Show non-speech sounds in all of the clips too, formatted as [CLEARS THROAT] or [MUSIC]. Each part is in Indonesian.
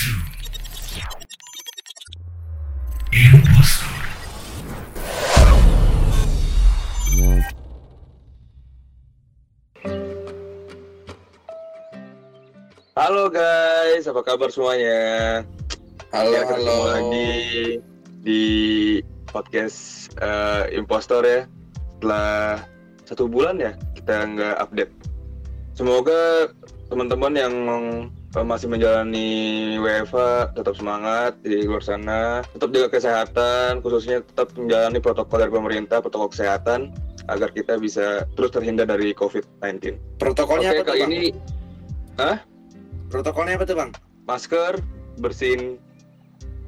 Halo guys, apa kabar semuanya? Halo, Ya, ketemu halo. lagi di podcast eh, Impostor ya. Setelah satu bulan ya kita nggak update. Semoga teman-teman yang masih menjalani WFA tetap semangat di luar sana, tetap jaga kesehatan, khususnya tetap menjalani protokol dari pemerintah, protokol kesehatan agar kita bisa terus terhindar dari COVID-19. Protokolnya Oke, apa tuh, kali Bang? ini Protokolnya apa tuh, Bang? masker, bersihin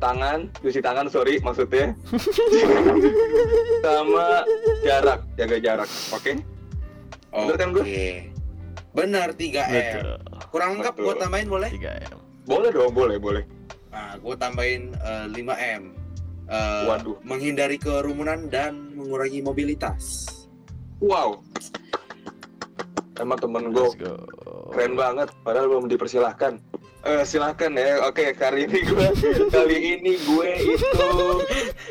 tangan, cuci tangan sorry maksudnya, [LAUGHS] sama jarak, jaga jarak, oke? Bener kan, Gus? Oke. Benar 3M. Betul. Kurang lengkap gua tambahin boleh? 3M. Boleh dong, boleh, boleh. Nah, gua tambahin eh, 5M. Eh, Waduh. menghindari kerumunan dan mengurangi mobilitas. Wow. Sama temen gue keren banget, padahal belum dipersilahkan. Eh silahkan ya. Oke, kali ini gue kali ini gue itu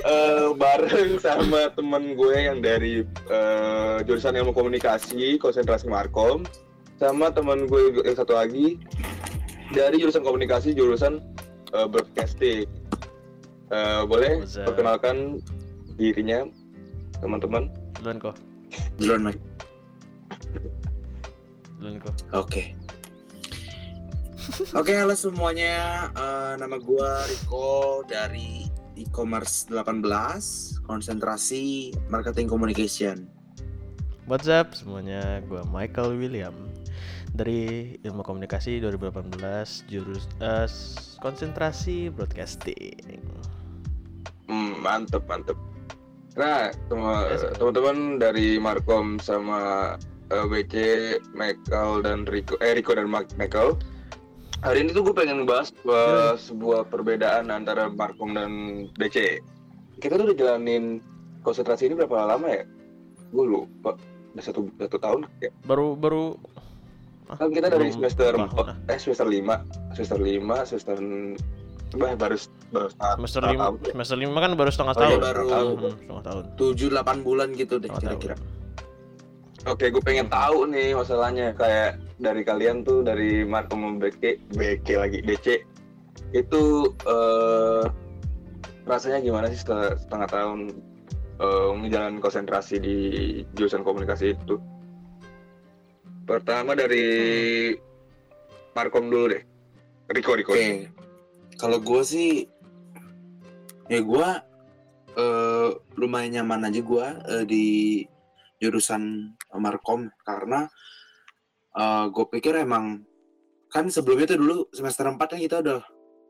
eh, bareng sama temen gue yang dari eh, jurusan ilmu komunikasi, konsentrasi Markom, sama temen gue yang satu lagi dari jurusan komunikasi, jurusan eh, broadcasting. Eh, boleh perkenalkan dirinya, teman-teman. Duluan kok. Duluan, Mike. Duluan kok. Oke. Oke, halo semuanya. Eh, nama gua Riko dari e-commerce 18, konsentrasi marketing communication. What's up semuanya? Gua Michael William dari Ilmu Komunikasi 2018 jurus s- konsentrasi broadcasting. Hmm, mantep mantep. Nah, sir. teman-teman dari Markom sama eh, BC, Michael dan Rico, eh Rico dan Ma- Michael. Hari ini tuh gue pengen bahas eh, sebuah perbedaan antara Markom dan BC. Kita tuh udah jalanin konsentrasi ini berapa lama ya? Gue lupa. Udah satu, satu tahun ya. Baru baru Kan kita dari semester empat, eh semester lima, semester lima, semester bah, baru baru setengah- semester setengah 5 tahun. semester 5 kan baru setengah Oh, iya, tahun. baru. Hmm, setengah tahun. 7-8 bulan gitu deh Setengah kira-kira. Oke, gue pengen tahu nih masalahnya kayak dari kalian tuh dari Marco sama BK, BK lagi DC itu eh rasanya gimana sih setelah setengah tahun eh menjalani konsentrasi di jurusan komunikasi itu? Pertama dari Markom dulu deh. Riko, Riko. Oke. Kalau gue sih ya gue eh, lumayan nyaman aja gue eh, di jurusan Markom karena gue pikir emang kan sebelumnya tuh dulu semester 4 kan kita udah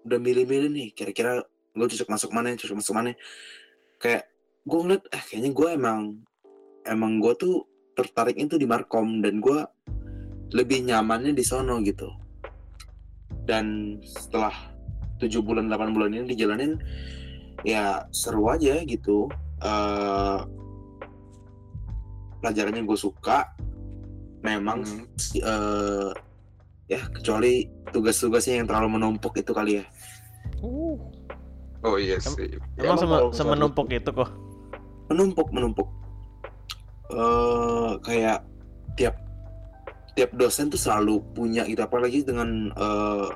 udah milih-milih nih kira-kira lo cocok masuk mana cocok masuk mana kayak gue ngeliat eh kayaknya gue emang emang gue tuh tertariknya tuh di Markom dan gue lebih nyamannya di sono gitu. Dan setelah tujuh bulan 8 bulan ini dijalanin ya seru aja gitu. Eh pelajarannya gue suka. Memang Hmm. eh ya kecuali tugas-tugasnya yang terlalu menumpuk itu kali ya. Uh, Oh iya Em- sih. emang sama kalau sama misalnya- numpuk itu kok. menumpuk menumpuk. Eh kayak tiap tiap dosen tuh selalu punya gitu apalagi dengan eh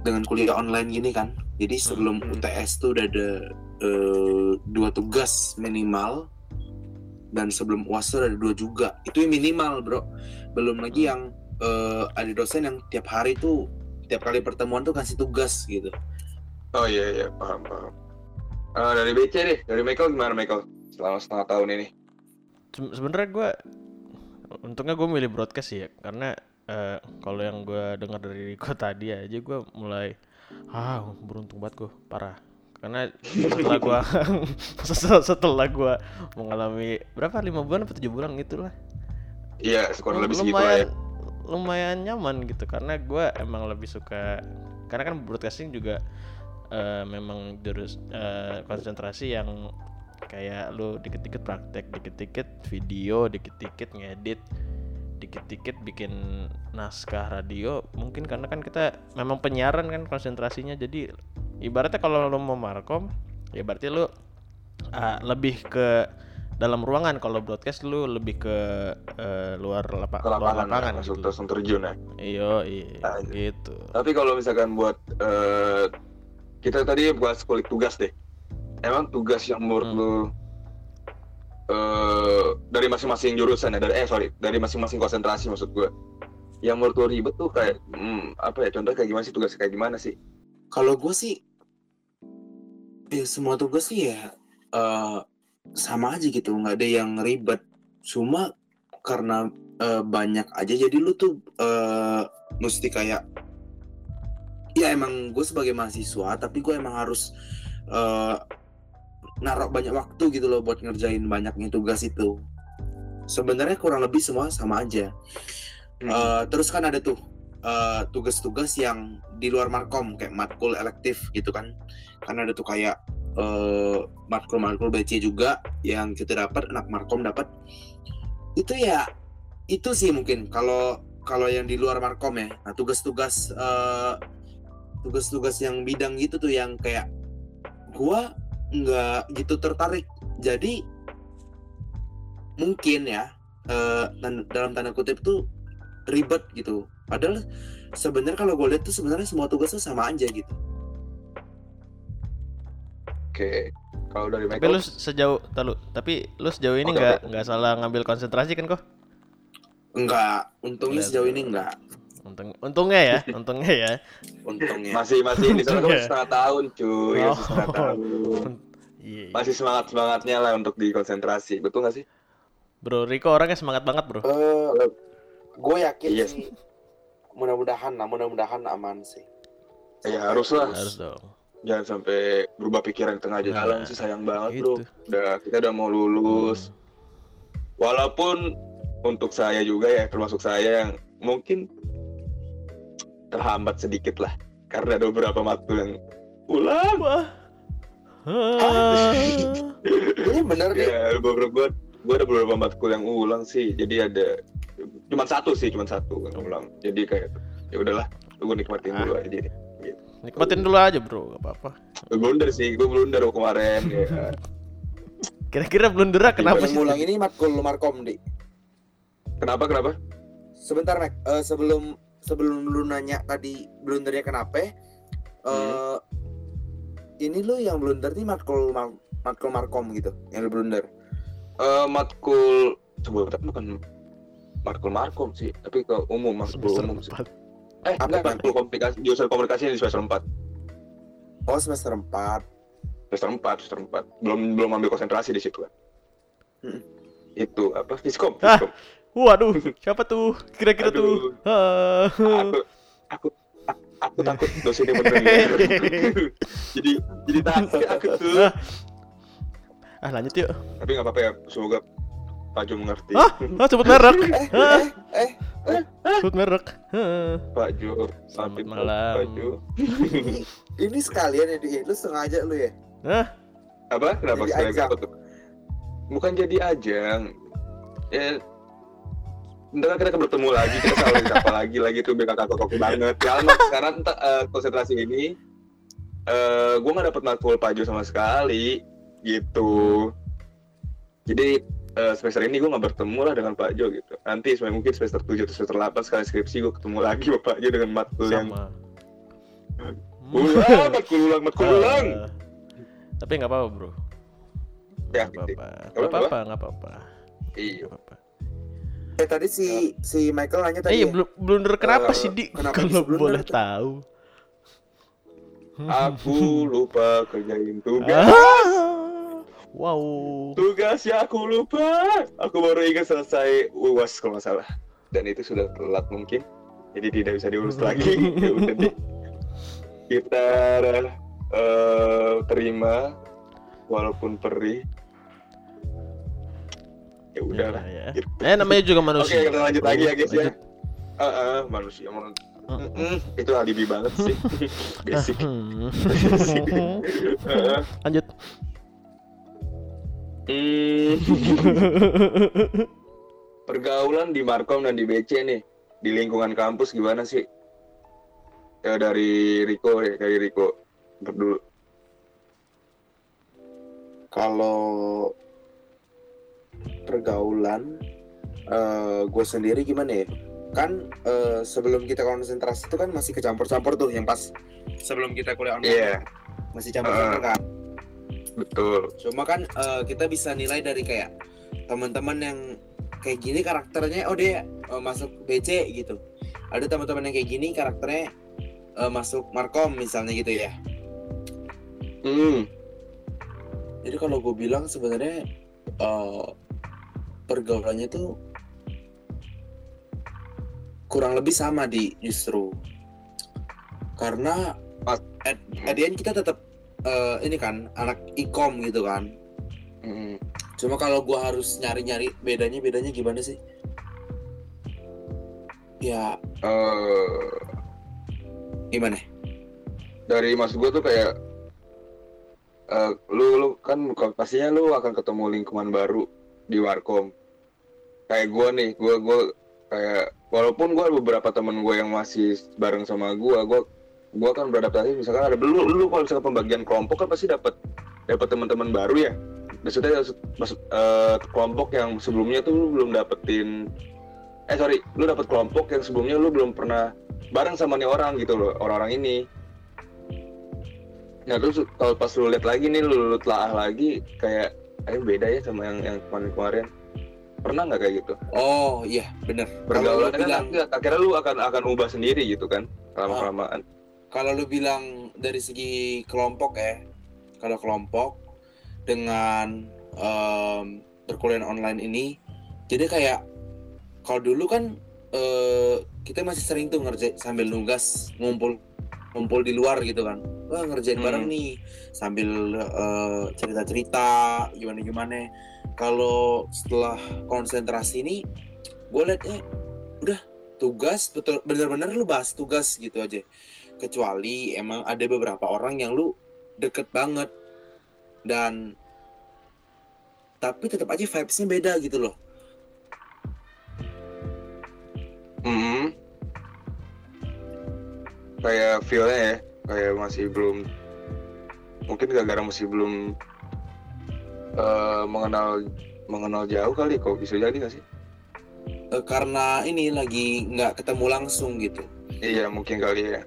dengan kuliah online gini kan jadi sebelum Hmm. UTS tuh udah ada eh, dua tugas minimal dan sebelum UAS tuh ada dua juga itu yang minimal bro belum lagi yang eh, ada dosen yang tiap hari tuh tiap kali pertemuan tuh kasih tugas gitu Oh iya iya paham paham. Eh, dari BC deh, dari Michael gimana Michael? Selama setengah tahun ini. Se- sebenarnya gue untungnya gue milih broadcast sih ya karena eh, kalau yang gue dengar dari Riko tadi aja gue mulai ah beruntung banget gue parah karena setelah gue [LAUGHS] setelah, setelah gue mengalami berapa lima bulan atau tujuh bulan gitulah Iya, kurang lebih segitu lah ya. lumayan nyaman gitu karena gue emang lebih suka karena kan broadcasting juga eh, memang jurus eh, konsentrasi yang kayak lu dikit-dikit praktek dikit-dikit video dikit-dikit ngedit dikit-dikit bikin naskah radio mungkin karena kan kita memang penyiaran kan konsentrasinya jadi ibaratnya kalau lu mau markom ya berarti lu ah, lebih ke dalam ruangan kalau broadcast lu lebih ke eh, luar, lapa- ke luar lapangan, lapangan langsung gitu. langsung terjun ya. Iya, iya Anjir. gitu. Tapi kalau misalkan buat eh, kita tadi buat kulik tugas deh. Emang tugas yang menurut Hmm. lu eh, dari masing-masing jurusan ya, dari eh sorry, dari masing-masing konsentrasi maksud gue. Yang menurut lu ribet tuh kayak hmm, apa ya? Contoh kayak gimana sih tugasnya kayak gimana sih? Kalau gue sih, ya semua tugas sih ya eh, sama aja gitu, nggak ada yang ribet. Cuma karena eh, banyak aja, jadi lu tuh eh, mesti kayak, ya emang gue sebagai mahasiswa, tapi gue emang harus eh, naruh banyak waktu gitu loh buat ngerjain banyaknya tugas itu. Sebenarnya kurang lebih semua sama aja. Hmm. Eh, terus kan ada tuh eh, tugas-tugas yang di luar markom kayak matkul elektif gitu kan. Karena ada tuh kayak eh, matkul-matkul BC juga yang kita dapat anak markom dapat. Itu ya itu sih mungkin kalau kalau yang di luar markom ya. Nah, tugas-tugas tugas-tugas yang bidang gitu tuh yang kayak gua nggak gitu tertarik. Jadi mungkin ya eh, dan dalam tanda kutip tuh ribet gitu. Padahal sebenarnya kalau gue lihat tuh sebenarnya semua tugasnya sama aja gitu. Oke. Kalau dari Tapi Michael, lu sejauh tahu, tapi lu sejauh ini nggak nggak salah ngambil konsentrasi kan kok? Enggak, untungnya Lihat. sejauh ini enggak. Untung, untungnya ya, [LAUGHS] untungnya ya. Untungnya. masih masih di sana kan masih setengah tahun cuy, masih setengah Oh. tahun. Iya. iya. Masih semangat semangatnya lah untuk dikonsentrasi, betul nggak sih? Bro Riko orangnya semangat banget bro. Eh, gue yakin Iya. sih. Mudah-mudahan lah, mudah-mudahan aman sih. Ya harus lah. Harus dong. Jangan sampai berubah pikiran di tengah jalan Nah, sih sayang banget bro. Gitu. Udah kita udah mau lulus. Walaupun untuk saya juga ya termasuk saya yang mungkin terhambat sedikit lah karena ada beberapa matkul yang ulang. Wah. Ah. [LAUGHS] Ini bener nih. Ya beberapa gua gua ada beberapa matkul yang ulang sih. Jadi ada cuma satu sih, cuma satu yang ulang. Jadi kayak ya udahlah, gue nikmatin dulu aja. Jadi. Nikmatin dulu aja bro, gak apa-apa. Gue blunder sih, gue blunder kemarin. ya. Kira-kira blundernya kenapa sih? ngulang ini matkul markom di. Kenapa kenapa? Sebentar Mac, Eh, sebelum sebelum lu nanya tadi blundernya kenapa? eh Hmm. ini lu yang blunder nih matkul mar- matkul markom gitu, yang lu blunder. Eh matkul sebutan bukan matkul markom sih, tapi ke umum matkul Semester umum sih. empat. Eh, Apa enggak matkul komunikasi, jurusan komunikasi di semester 4. Oh semester 4 Semester 4, semester 4. Belum belum ambil konsentrasi di situ kan. Hmm. Itu apa? Fiskom, Ah. Waduh, [LAUGHS] siapa tuh? Kira-kira tuh. Aku aku aku, aku takut [LAUGHS] dosennya mendengar. [LAUGHS] jadi jadi takut aku tuh. Ah lanjut yuk. Tapi nggak apa-apa ya, semoga Pak Jo mengerti. Ah, ah sebut merek. Ah, eh sebut merek. Pak Jo, Selamat malam. Pak Jo. ini sekalian ya di lu sengaja lu ya. Ah, Apa? Kenapa Jadi sekali ajang. Bukan jadi ajang. Ya, Ntar kita bertemu lagi, kita saling apa lagi lagi tuh biar kakak kakak banget. Karena karena entah, eh, konsentrasi ini, eh gue nggak dapet matkul Pak Jo sama sekali, gitu. Jadi eh, semester ini gue nggak bertemu lah dengan Pak Jo gitu. Nanti sebenarnya mungkin semester 7 atau semester 8 sekali skripsi gue ketemu lagi sama Pak Jo dengan matkul yang sama. ulang, matkul ulang, matkul ulang. Ah. Tapi nggak apa-apa bro. Ya, Nggak apa-apa. Apa, Nggak apa-apa, nggak apa-apa. Iya. Eh tadi si si Michael nanya Eh, tadi. iya, ya? blu- blunder kenapa Eh, sih di? kenapa Kalau boleh tahu. Aku lupa kerjain tugas. Ah. Wow. Tugasnya aku lupa. Aku baru ingat selesai uas kalau nggak salah. Dan itu sudah telat mungkin. Jadi tidak bisa diurus [LAUGHS] lagi. ya udah deh. Kita eh, terima walaupun perih. Ya udahlah. Ya, ya. gitu. Eh namanya juga Oke, manusia. kita lanjut lagi ya guys ya. Lanjut. Ah, ah, manusia emang Mm. Mm-mm, itu alibi banget sih. [LAUGHS] Basic. [LAUGHS] Basic. Lanjut. Hmm. [LAUGHS] pergaulan di Markom dan di BC nih di lingkungan kampus gimana sih? Ya dari Riko ya, dari Riko berdua. Kalau pergaulan eh gue sendiri gimana ya? Kan eh, sebelum kita konsentrasi itu kan masih kecampur-campur tuh yang pas sebelum kita kuliah online Iya, masih campur-campur kan. betul. Cuma kan eh, kita bisa nilai dari kayak teman-teman yang kayak gini karakternya oh dia eh, masuk BC gitu. Ada teman-teman yang kayak gini karakternya eh, masuk Markom misalnya gitu ya. Hmm, Jadi kalau gue bilang sebenarnya eh, pergaulannya tuh kurang lebih sama di justru karena at, at the end kita tetap eh, ini kan anak ikom gitu kan. hmm. Cuma kalau gua harus nyari-nyari bedanya bedanya gimana sih? Ya Eh, gimana? dari mas gue tuh kayak eh, lu lu kan pastinya lu akan ketemu lingkungan baru di Warkom kayak gue nih gue gue kayak walaupun gue beberapa temen gue yang masih bareng sama gue gue gue kan beradaptasi misalkan ada lu lu kalau misalkan pembagian kelompok kan pasti dapat dapat teman-teman baru ya maksudnya maksud eh, kelompok yang sebelumnya tuh lu belum dapetin eh sorry lu dapet kelompok yang sebelumnya lu belum pernah bareng sama nih orang gitu loh orang-orang ini Nah terus kalau pas lu lihat lagi nih, lu, lu telah lagi kayak eh beda ya sama yang yang kemarin-kemarin. Pernah nggak kayak gitu? Oh iya bener. Lu Pergaulan kan bilang akhirnya- akhirnya lu akan akan ubah sendiri gitu kan, lama kelamaan. kalau lu bilang dari segi kelompok ya, kalau kelompok dengan em, perkuliahan online ini, jadi kayak kalau dulu kan eh, kita masih sering tuh ngerjain sambil nugas ngumpul ngumpul di luar gitu kan, wah ngerjain Hmm. bareng nih sambil eh, cerita-cerita gimana gimana. Kalau setelah konsentrasi ini, gue liatnya udah tugas betul bener-bener lu bahas tugas gitu aja. Kecuali emang ada beberapa orang yang lu deket banget. Dan tapi tetap aja vibesnya beda gitu loh. Hmm. Kayak feel-nya ya, kayak masih belum mungkin gara-gara masih belum eh, mengenal mengenal jauh kali kok bisa jadi nggak sih? Eh, karena ini lagi nggak ketemu langsung gitu Iya mungkin kali ya.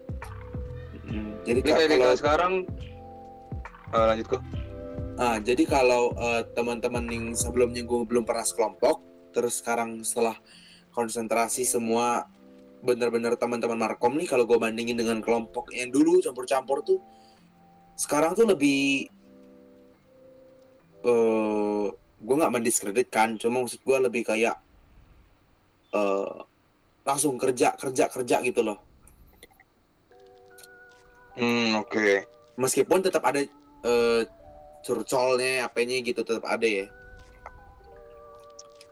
Mm, jadi Ini kayak kalau sekarang eh, lanjut kok. ah, jadi kalau eh, teman-teman yang sebelumnya gue belum pernah sekelompok terus sekarang setelah konsentrasi semua bener-bener teman-teman Markom nih kalau gue bandingin dengan kelompok yang dulu campur-campur tuh sekarang tuh lebih eh gue nggak mendiskreditkan cuma maksud gue lebih kayak eh langsung kerja kerja kerja gitu loh Hmm oke. meskipun tetap ada eh curcolnya apanya gitu tetap ada ya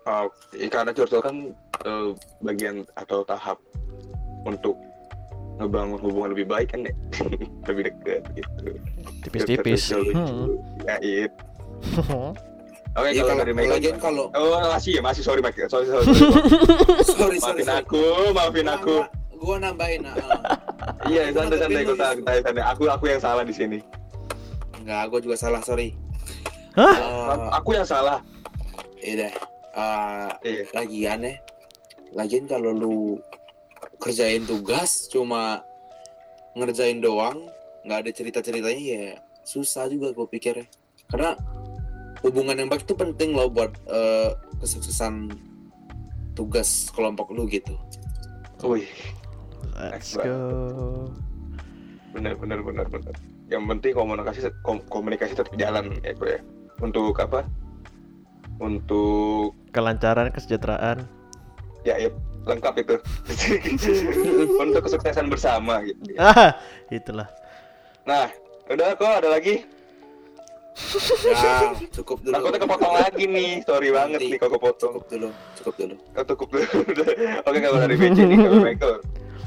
Oh, karena curcol kan eh, bagian atau tahap untuk ngebangun hubungan lebih baik kan ya [LAUGHS] lebih dekat gitu Tipis-tipis. Hmm. ya it [LAUGHS] oke Iya, kalau kalau dari kalau Mega lagian kalau oh masih ya masih sorry Mike [LAUGHS] sorry sorry, sorry. sorry sorry, maafin sorry. aku maafin aku gue nambahin ah, ah. iya Itu santai santai lu- santai santai aku aku yang salah di sini Enggak, gue juga salah, sorry. Hah? Eh, aku yang salah iya deh. Eh, iya lagian ya. Lagian kalau lu kerjain tugas cuma ngerjain doang, nggak ada cerita-ceritanya ya susah juga gue pikir ya. Karena hubungan yang baik itu penting loh buat eh, kesuksesan tugas kelompok lu gitu. wih Let's go. benar benar benar benar yang penting komunikasi kom- komunikasi tetap jalan ya bro ya untuk apa untuk Kelancaran, kesejahteraan. ya, ya lengkap itu [LAUGHS] untuk kesuksesan bersama gitu Ah, itulah. nah udah kok ada lagi Ya, [LAUGHS] cukup dulu. takutnya kepotong lagi nih sorry banget Nanti. nih kalau kepotong Cukup dulu, cukup dulu. Oh, cukup dulu [LAUGHS] oke kalau dari BC nih kalau Michael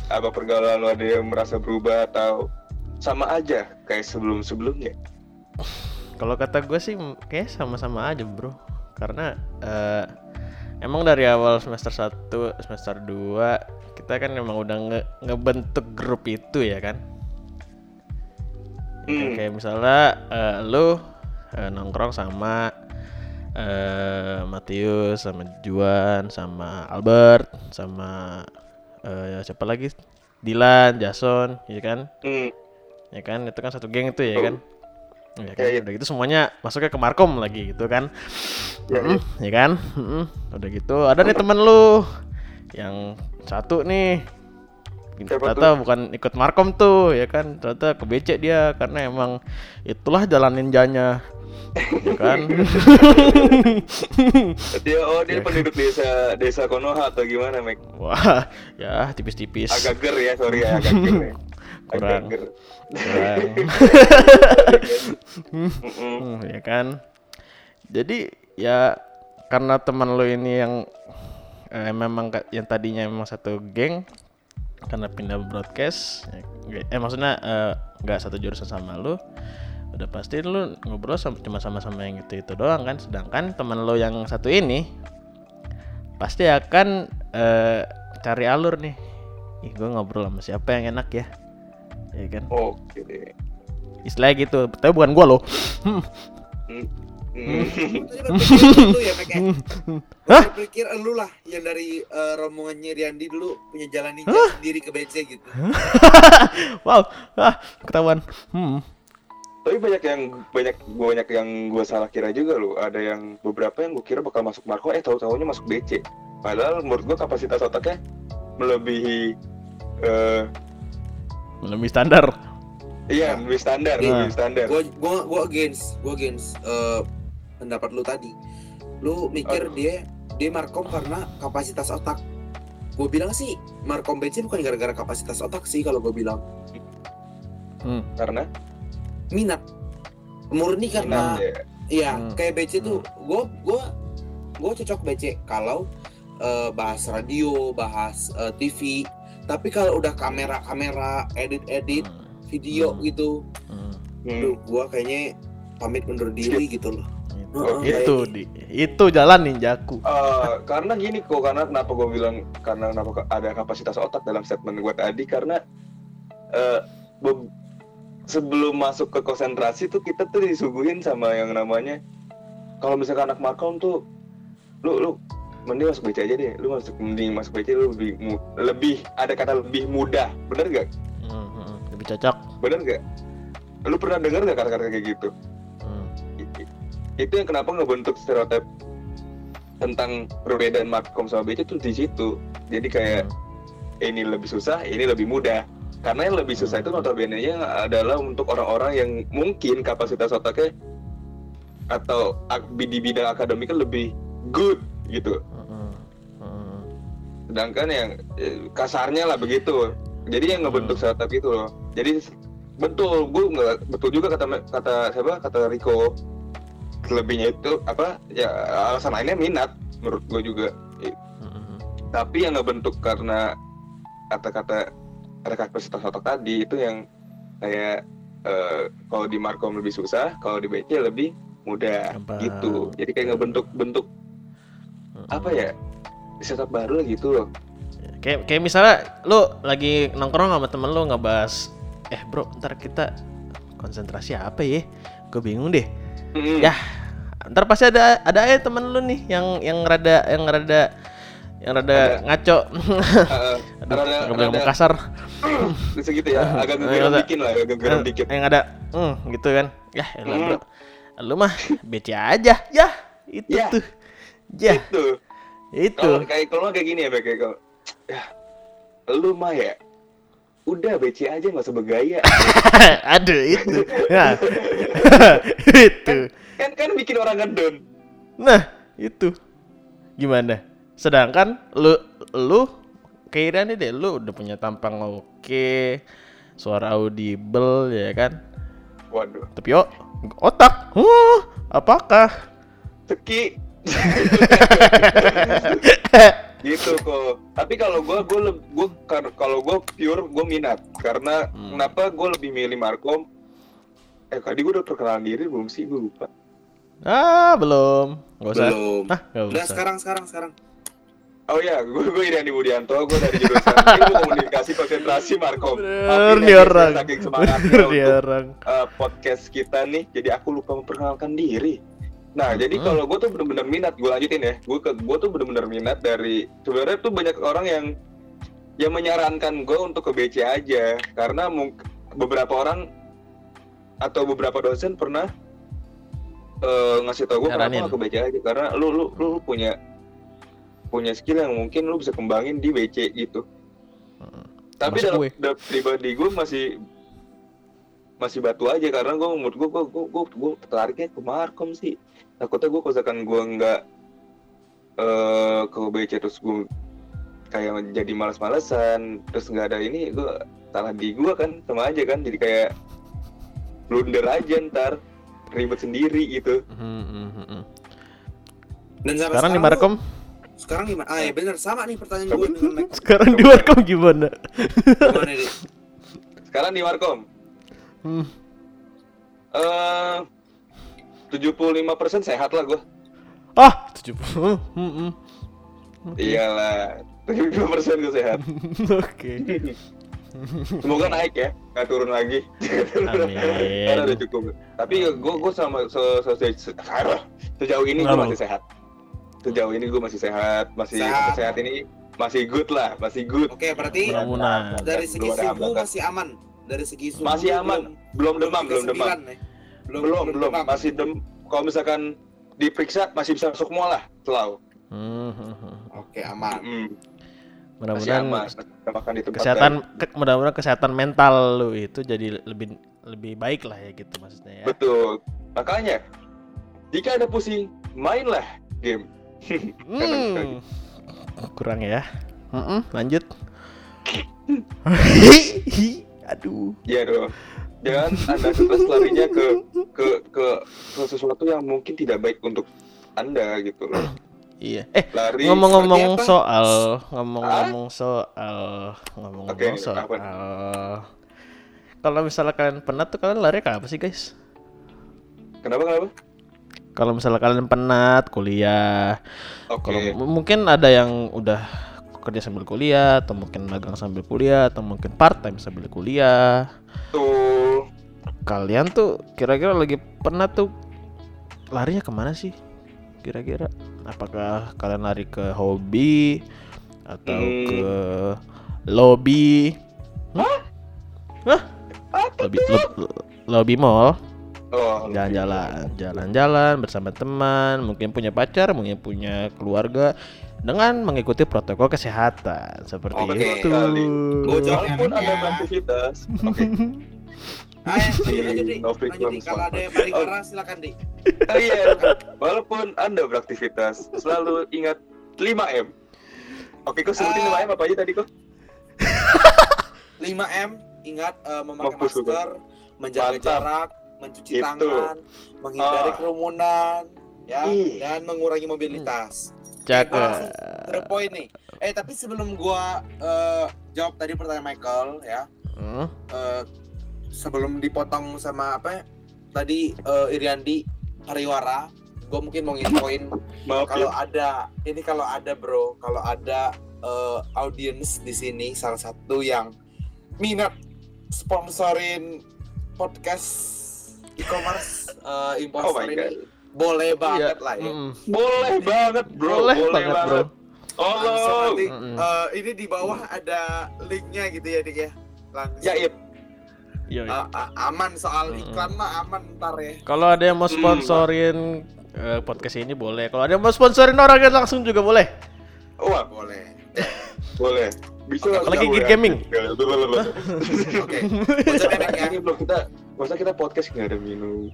apa pergaulan lo ada yang merasa berubah atau sama aja kayak sebelum sebelumnya Kalau kata gue sih kayak sama-sama aja bro. Karena eh, emang dari awal semester 1, semester 2 kita kan emang udah nge ngebentuk grup itu ya kan? Hmm. Kayak misalnya eh, lu eh, nongkrong sama eh Matius sama Juan sama Albert sama eh, siapa lagi? Dilan, Jason, ya kan? Hmm. Ya kan? Itu kan satu geng itu ya Oh. kan? Ya kan? Ya, ya. Udah gitu semuanya masuknya ke Markom lagi gitu kan? Ya, Mm, ya kan? Udah gitu ada nih temen lu yang satu nih ternyata bukan ikut Markom tuh ya kan ternyata kebecek dia karena emang itulah jalan ninjanya ya kan [LAUGHS] Dia oh dia Ya. penduduk desa desa Konoha atau gimana, Mek? wah ya tipis-tipis Agak ger ya, sorry ya, agak ger. ya. Agak Kurang. ger. Kurang. [LAUGHS] Hmm, ya kan jadi ya karena teman lo ini yang eh, memang yang tadinya memang satu geng karena pindah broadcast ya, eh maksudnya eh, nggak satu jurusan sama lo udah pasti lu ngobrol sama, cuma sama-sama yang itu itu doang kan. Sedangkan teman lo yang satu ini pasti akan eh, cari alur nih. Ih gue ngobrol sama siapa yang enak ya ya kan? Oke. Deh. istilahnya gitu tapi bukan gua loh [LAUGHS] Hmm. Hmm. Hmm. Lu ya, ya? Hah? Berpikir lu lah yang dari eh, rombongannya Riandi dulu punya jalan ninja sendiri ke BC gitu. [LAUGHS] wow ah ketahuan hmm Tapi banyak yang banyak banyak yang gue salah kira juga loh. Ada yang beberapa yang gue kira bakal masuk Marco, eh tahu tahunya masuk BC. Padahal menurut gue kapasitas otaknya melebihi eh lebih standar iya lebih standar, Nah. lebih standar. Gua gua gua against, gua against eh, pendapat lu tadi. Lu mikir Aduh. dia dia Markom karena kapasitas otak. Gue bilang sih Markom BC bukan gara-gara kapasitas otak sih kalau gue bilang Karena minat murni karena minat ya. Iya, Hmm. kayak BC tuh gue gue gue cocok BC kalau eh, bahas radio, bahas eh, TV. Tapi kalau udah kamera-kamera, edit-edit video Hmm. gitu, Hmm. Hmm. gue kayaknya pamit undur diri gitu loh. Itu, Heeh, itu di itu jalan ninjaku. Eh, karena gini kok, karena kenapa gue bilang karena kenapa ada kapasitas otak dalam statement gue tadi karena be- sebelum masuk ke konsentrasi tuh kita tuh disuguhin sama yang namanya kalau misalkan anak markom tuh lu lu mending masuk BC aja deh lu masuk mending masuk BC lu lebih mu- lebih ada kata lebih mudah bener gak Hmm, hmm, lebih cocok. Bener gak lu pernah dengar gak kata-kata kayak gitu itu yang kenapa ngebentuk stereotip tentang perbedaan markom sama BC tuh di situ jadi kayak ini lebih susah, ini lebih mudah. Karena yang lebih susah itu notabene-nya adalah untuk orang-orang yang mungkin kapasitas otaknya atau di bidang akademiknya lebih good gitu. Sedangkan yang eh, kasarnya lah begitu. Jadi yang ngebentuk startup itu loh. Jadi betul, gue nggak betul juga kata kata siapa kata Rico. Lebihnya itu apa? Ya alasan lainnya minat menurut gue juga. Hmm. tapi yang ngebentuk karena kata-kata ada kapasitas otak tadi itu yang kayak eh, kalau di Markom lebih susah, kalau di BC lebih mudah Gampang. gitu. Jadi kayak ngebentuk bentuk Hmm. apa ya setup baru gitu loh. kayak kayak misalnya lu lagi nongkrong sama temen lu ngebahas eh bro ntar kita konsentrasi apa ya gue bingung deh Mm-mm. Ya. ntar pasti ada ada aja temen lu nih yang yang rada yang rada yang rada Ada. ngaco Eh, [LAUGHS] aduh Rada- ngomong rada- kasar [CLEARS THROAT] bisa gitu ya, [LAUGHS] agak geram Rada- dikit lah, agak geram dikit. yang ada hmm, gitu kan ya elah, Hmm. bro lu mah BC aja ya itu Ya. tuh ya Itu. itu Kalau kayak kalau kayak gini ya, kayak kalau ya lu mah ya udah BC aja nggak usah bergaya. [LAUGHS] aduh itu nah [LAUGHS] itu kan kan bikin orang ngedon. Nah, itu. Gimana? Sedangkan lu lu nih deh lu udah punya tampang oke, suara audible ya kan. Waduh, Tapi yo otak, huh, apakah? seki [LAUGHS] gitu kok tapi kalau gue gue gue kalau gue pure gue minat karena Hmm. kenapa gue lebih milih Markom eh tadi gue udah perkenalan diri belum sih gue lupa Ah, belum. Nggak usah. Belum. Ah, Udah usah. sekarang sekarang sekarang. Oh ya, gue gue Iriandi Budianto, gue dari jurusan ilmu [LAUGHS] komunikasi konsentrasi Markom. Bener nih ya, orang. Saking [LAUGHS] semangatnya Bener nih untuk orang. uh, podcast kita nih, jadi aku lupa memperkenalkan diri. Nah, jadi Hmm. kalau gue tuh bener-bener minat, gue lanjutin ya. Gue ke gue tuh bener-bener minat dari sebenarnya tuh banyak orang yang yang menyarankan gue untuk ke BC aja, karena beberapa orang atau beberapa dosen pernah uh, ngasih tau gue kenapa ke BC aja, karena lu lu lu punya punya skill yang mungkin lu bisa kembangin di BC gitu. Hmm. Tapi dalam, dalam pribadi gue masih masih batu aja karena gue menurut gue gue gue gue, gue tertariknya ke Markom sih takutnya gue kalau misalkan gue nggak eh ke BC terus gue kayak jadi malas-malesan terus nggak ada ini gue salah di gue kan sama aja kan jadi kayak blunder aja ntar ribet sendiri gitu Hmm, hmm. Dan sampai Sekarang di Markom, Sekarang gimana? Ah ya bener sama nih pertanyaan gue [LAUGHS] dengan sekarang di Markom gimana? Gimana nih? sekarang di Markom Hmm. eh 75% sehat lah gue Ah, 70. [LAUGHS] Hmm, hmm. Oke. iyalah 75% gue sehat [LAUGHS] Oke. Semoga naik ya, nggak turun lagi. Amin. Karena udah cukup. Tapi gue gue sama se, se, se- se- sejauh ini gue masih sehat. Sejauh ini gue masih sehat, masih Sehat. sehat ini masih good lah, masih good. Oke, berarti Mudah-mudahan. dari segi suhu hambatan. masih aman. Dari segi suhu Masih aman, belum demam, belum demam, 39 ya? belum belum masih dem. Kalau misalkan diperiksa masih bisa masuk mual lah, selalu. Hmm, hmm, hmm. Oke, aman. Mm, Mudah-mudahan aman. Kita makan di tempat kesehatan ke- mudah-mudahan kesehatan mental lu itu jadi lebih lebih baik lah ya gitu maksudnya ya. Betul. Makanya jika ada pusing, mainlah game. Hmm. [LAUGHS] Kurang ya. Mm-mm, lanjut. [LAUGHS] Aduh. Iya dong. Jangan anda stres larinya ke ke ke ke sesuatu yang mungkin tidak baik untuk anda gitu loh. Iya. Eh, Lari. ngomong-ngomong soal ngomong-ngomong soal ngomong-ngomong Oke, apa? soal kalau misalnya kalian penat tuh kalian lari ke apa sih guys? Kenapa kenapa? Kalau misalnya kalian penat kuliah, kalau m- mungkin ada yang udah kerja sambil kuliah, atau mungkin magang sambil kuliah, atau mungkin part time sambil kuliah. Tuh. Kalian tuh kira-kira lagi penat tuh larinya ke mana sih? Kira-kira apakah kalian lari ke hobi atau Hmm. ke lobby? Hah? Hah? Lobby, lo- lobby mall, jalan-jalan, jalan-jalan bersama teman, mungkin punya pacar, mungkin punya keluarga dengan mengikuti protokol kesehatan seperti Oke, itu. Gua jawab Walaupun enaknya. ada. Ayo, [LAUGHS] lanjut, Lanjut, Dik. clothes, Kalau ada yang paling parah, silakan. Ah, Iya. Walaupun anda beraktivitas, selalu ingat 5 m. Oke, kok sebutin Ah. 5 m apa aja tadi kok? [LAUGHS] 5M, ingat eh, memakai Mampus lu, masker, menjaga Mantap. jarak, mencuci Itu. tangan, menghindari Ah. kerumunan, ya, Ih. dan mengurangi mobilitas. Cakep. Terus poin nih. Eh tapi sebelum gua eh, jawab tadi pertanyaan Michael ya, Hmm, eh, sebelum dipotong sama apa ya, tadi eh, Iriandi Hariwara, gua mungkin mau nginfoin kalau ya. ada ini kalau ada bro, kalau ada eh, audiens di sini salah satu yang minat sponsorin podcast e-commerce eh, imposter Oh ini God. boleh Iya, banget lah ya. mm, Boleh banget, Bro. Boleh banget, Bro. Langsung Tolong. nanti Mm-mm. eh, ini di bawah ada linknya gitu ya dik ya. Langsung. Jaib. Yoi. Eh, eh, aman soal iklan mah aman ntar ya. Kalau ada yang mau Hmm. sponsorin eh, podcast ini boleh. Kalau ada yang mau sponsorin orang langsung juga boleh. Wah, Boleh. [LAUGHS] boleh. Bisa Oke, apalagi ya. Gaming. Oke. Bebek ya. Ini belum kita, masa kita podcast nggak ada minum.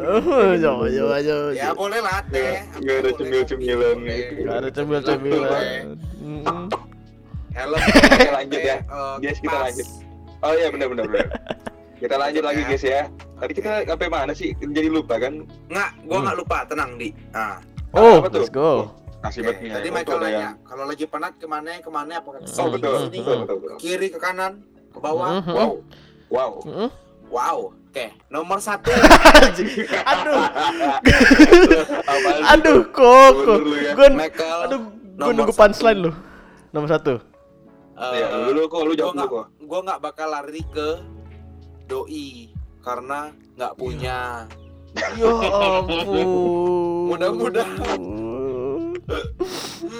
Oh, coba coba coba. Ya boleh lah teh. Nggak- nggak ada Boleh, cemil-cemilan boleh. gitu. Gak ada cemil-cemilan. Hmm. Helm. Oke, lanjut ya. eh, [LAUGHS] Guys, kita lanjut. Oh iya benar benar benar. Kita lanjut lagi Ya. guys ya. Tadi kita sampai mana sih? Jadi lupa kan? Nggak, gua Hmm. nggak lupa, tenang di. Nah, Oh, let's go. Kasih oke. Tadi Oh, Michael nanya, kalau lagi penat ke mana, ke mana, apa ke Oh sini, betul, betul, betul, ke betul. kiri, ke kanan, ke bawah. Mhm. Wow, wow. Wow. Oke, nomor satu. [LAUGHS] Aduh, aduh kok, ya. Gue, aduh, Gue nunggu punchline lu. Nomor satu. Iya, lu lu kok lu gue jawab kok. gue nggak bakal lari ke doi karena nggak punya Ya ampun. Mudah-mudahan.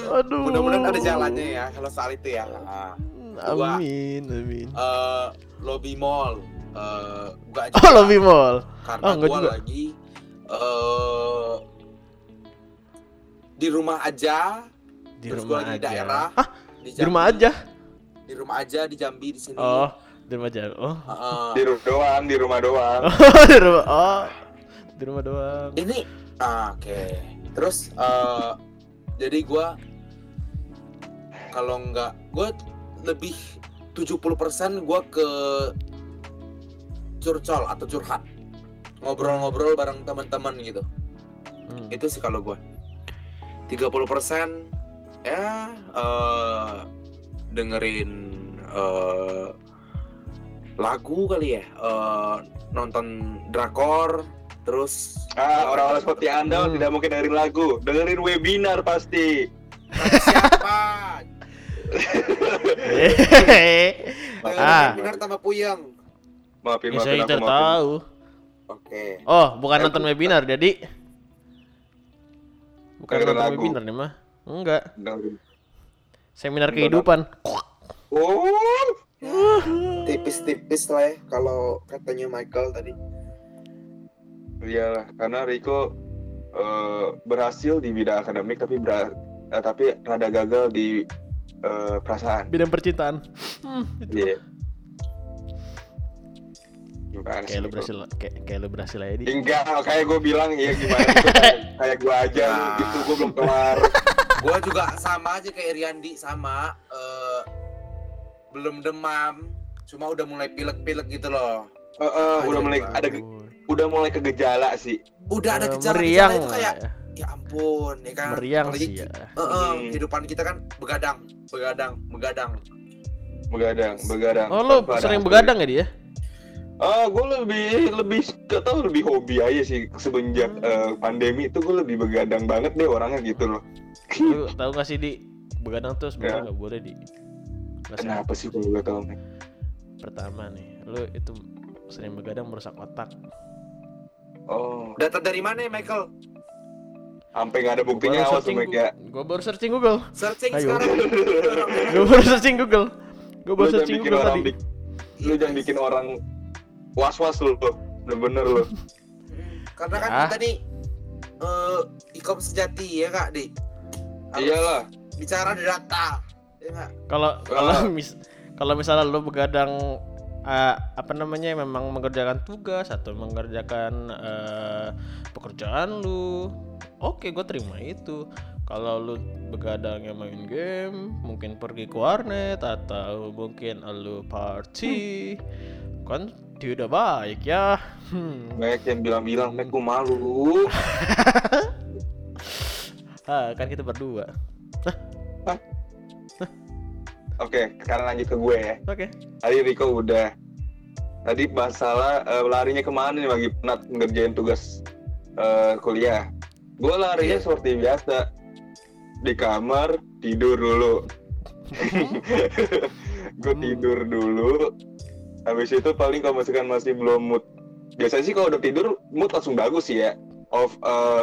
Aduh. mudah-mudahan ada jalannya ya kalau soal itu ya Nah, Gua- Amin, amin. eh, lobby mall eh enggak Oh, lobby mall. karena Oh, gua juga. lagi eh di rumah aja Di terus rumah gua lagi aja. di daerah Hah? di, Di rumah aja. di rumah aja di Jambi di sini Oh, di rumah aja. Oh. Heeh. Di rumah doang, di rumah doang. [LAUGHS] di rumah. Oh. Di rumah doang. ini ah, oke terus eh jadi gua kalau nggak gua lebih 70% gua ke curcol atau curhat ngobrol-ngobrol bareng teman-teman gitu Hmm. itu sih kalau gua 30% ya eh dengerin eh lagu kali ya eh nonton drakor terus Ah, orang-orang seperti Anda Hmm. tidak mungkin dengerin lagu, dengerin webinar pasti. siapa [LAUGHS] Hehehe. Ah. benar tambah puyeng Maafin, Ya, maafin saya aku, tahu. oke Oh, bukan nonton webinar jadi. Bukan Dengerin nonton lagu. webinar nih mah. Enggak. Seminar kehidupan. Oh, tipis-tipis lah ya kalau katanya Michael tadi iyalah, karena Rico eh, berhasil di bidang akademik tapi ber eh, tapi rada gagal di eh, perasaan. Bidang percintaan. Hmm, itu. Iya. Kayak lu Rico? berhasil kayak, kayak lu berhasil aja di. Enggak, kayak gue bilang ya gimana gitu, [LAUGHS] kayak, kayak gue aja Nah. gitu, gue belum kelar. [LAUGHS] gua juga sama aja kayak Riandi sama eh, belum demam cuma udah mulai pilek-pilek gitu loh Eh, eh, udah mulai ada udah mulai ke gejala sih. udah ada meriang itu kayak lah ya ampun ya kan meriang Apalagi sih ya. Hmm. kehidupan kita kan begadang begadang begadang Begadang, begadang. Oh lu ada sering begadang ya dia? Ah, gue lebih lebih gak tau lebih hobi aja sih semenjak Hmm. eh, pandemi itu gue lebih begadang banget deh orangnya gitu loh. Lu tahu gak sih di begadang tuh Ya. sebenarnya nggak boleh di. Nggak sehat. Kenapa sih kalau gue tau nih? Pertama nih, lu itu sering begadang merusak otak. Oh, data dari mana ya Michael sampai nggak ada buktinya awas ya. Gue baru searching Google. searching Ayo. sekarang [LAUGHS] Gue baru searching Google. Gue Lu baru jangan searching bikin Google orang tadi. lu jangan bikin orang was-was lu tuh. Bener-bener lu. karena kan Ya. kita nih eh ikom sejati ya kak di Harus Iyalah. bicara di data ya? Kalau Ah. kalau mis kalau misalnya lu begadang eh, apa namanya memang mengerjakan tugas atau mengerjakan eh, pekerjaan lu, oke gue terima itu. Kalau lu begadangnya main game, mungkin pergi ke warnet atau mungkin lu party, kan tidak baik ya. Hmm. Banyak yang bilang-bilang, Mek gue malu. [LAUGHS] Ah, kan kita berdua. Oke, sekarang lanjut ke gue ya. Oke. Tadi Rico udah. Tadi masalah eh, larinya ke mana nih lagi penat ngerjain tugas eh, kuliah. Gue larinya seperti biasa di kamar tidur dulu. [LAUGHS] gue Hmm. tidur dulu. Habis itu paling kalau misalkan masih belum mood. Biasanya sih kalau udah tidur mood langsung bagus sih ya. Of eh,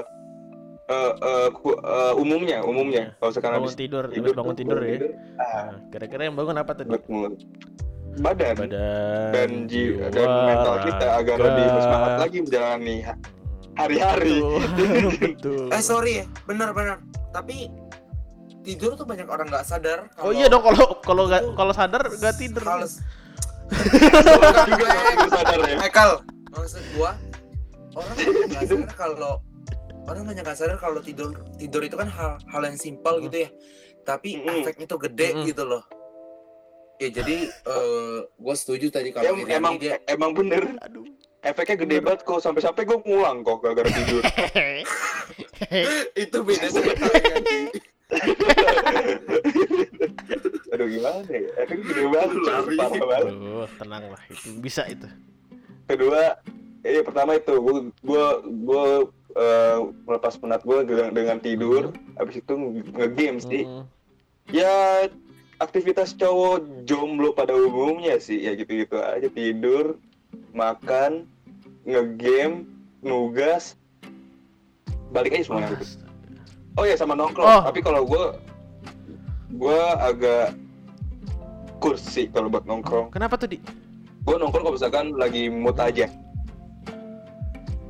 eh, eh, ku- eh, umumnya, umumnya. Kalau sekarang Bangun habis tidur, tidur, habis bangun tuh, tidur ya. ah, Nah, kira-kira yang bangun apa tadi? Badan. Badan, dan jiwa dan mental kita agar lebih bersemangat lagi menjalani ha- hari-hari. Betul. [LAUGHS] Betul. eh sorry ya benar-benar tapi tidur tuh banyak orang nggak sadar Oh iya dong kalau kalau nggak kalau sadar nggak tidur. kalau Ya. Michael maksud gua orang nggak sadar kalau orang banyak nggak sadar kalau tidur tidur itu kan hal hal yang simpel gitu ya tapi efeknya tuh gede gitu loh ya jadi eh gue setuju tadi Ya, kalau Iriani emang dia emang bener Aduh. efeknya gede banget kok sampai-sampai gue ngulang kok gara-gara tidur. [LAUGHS] itu beda sama Iriani. Aduh gimana ya? Efeknya gede banget. Lari. Parah banget. Aduh, tenang lah itu bisa itu. Kedua, eh pertama itu gue gue gue eh, melepas penat gue dengan, dengan tidur habis itu nge-game sih Mm. ya aktivitas cowok jomblo pada umumnya sih ya gitu-gitu aja tidur makan ngegame nugas balik aja semuanya gitu. Oh ya sama nongkrong. Oh. tapi kalau gue gue agak kursi kalau buat nongkrong. Kenapa tuh di? gue nongkrong kalau misalkan lagi mood aja.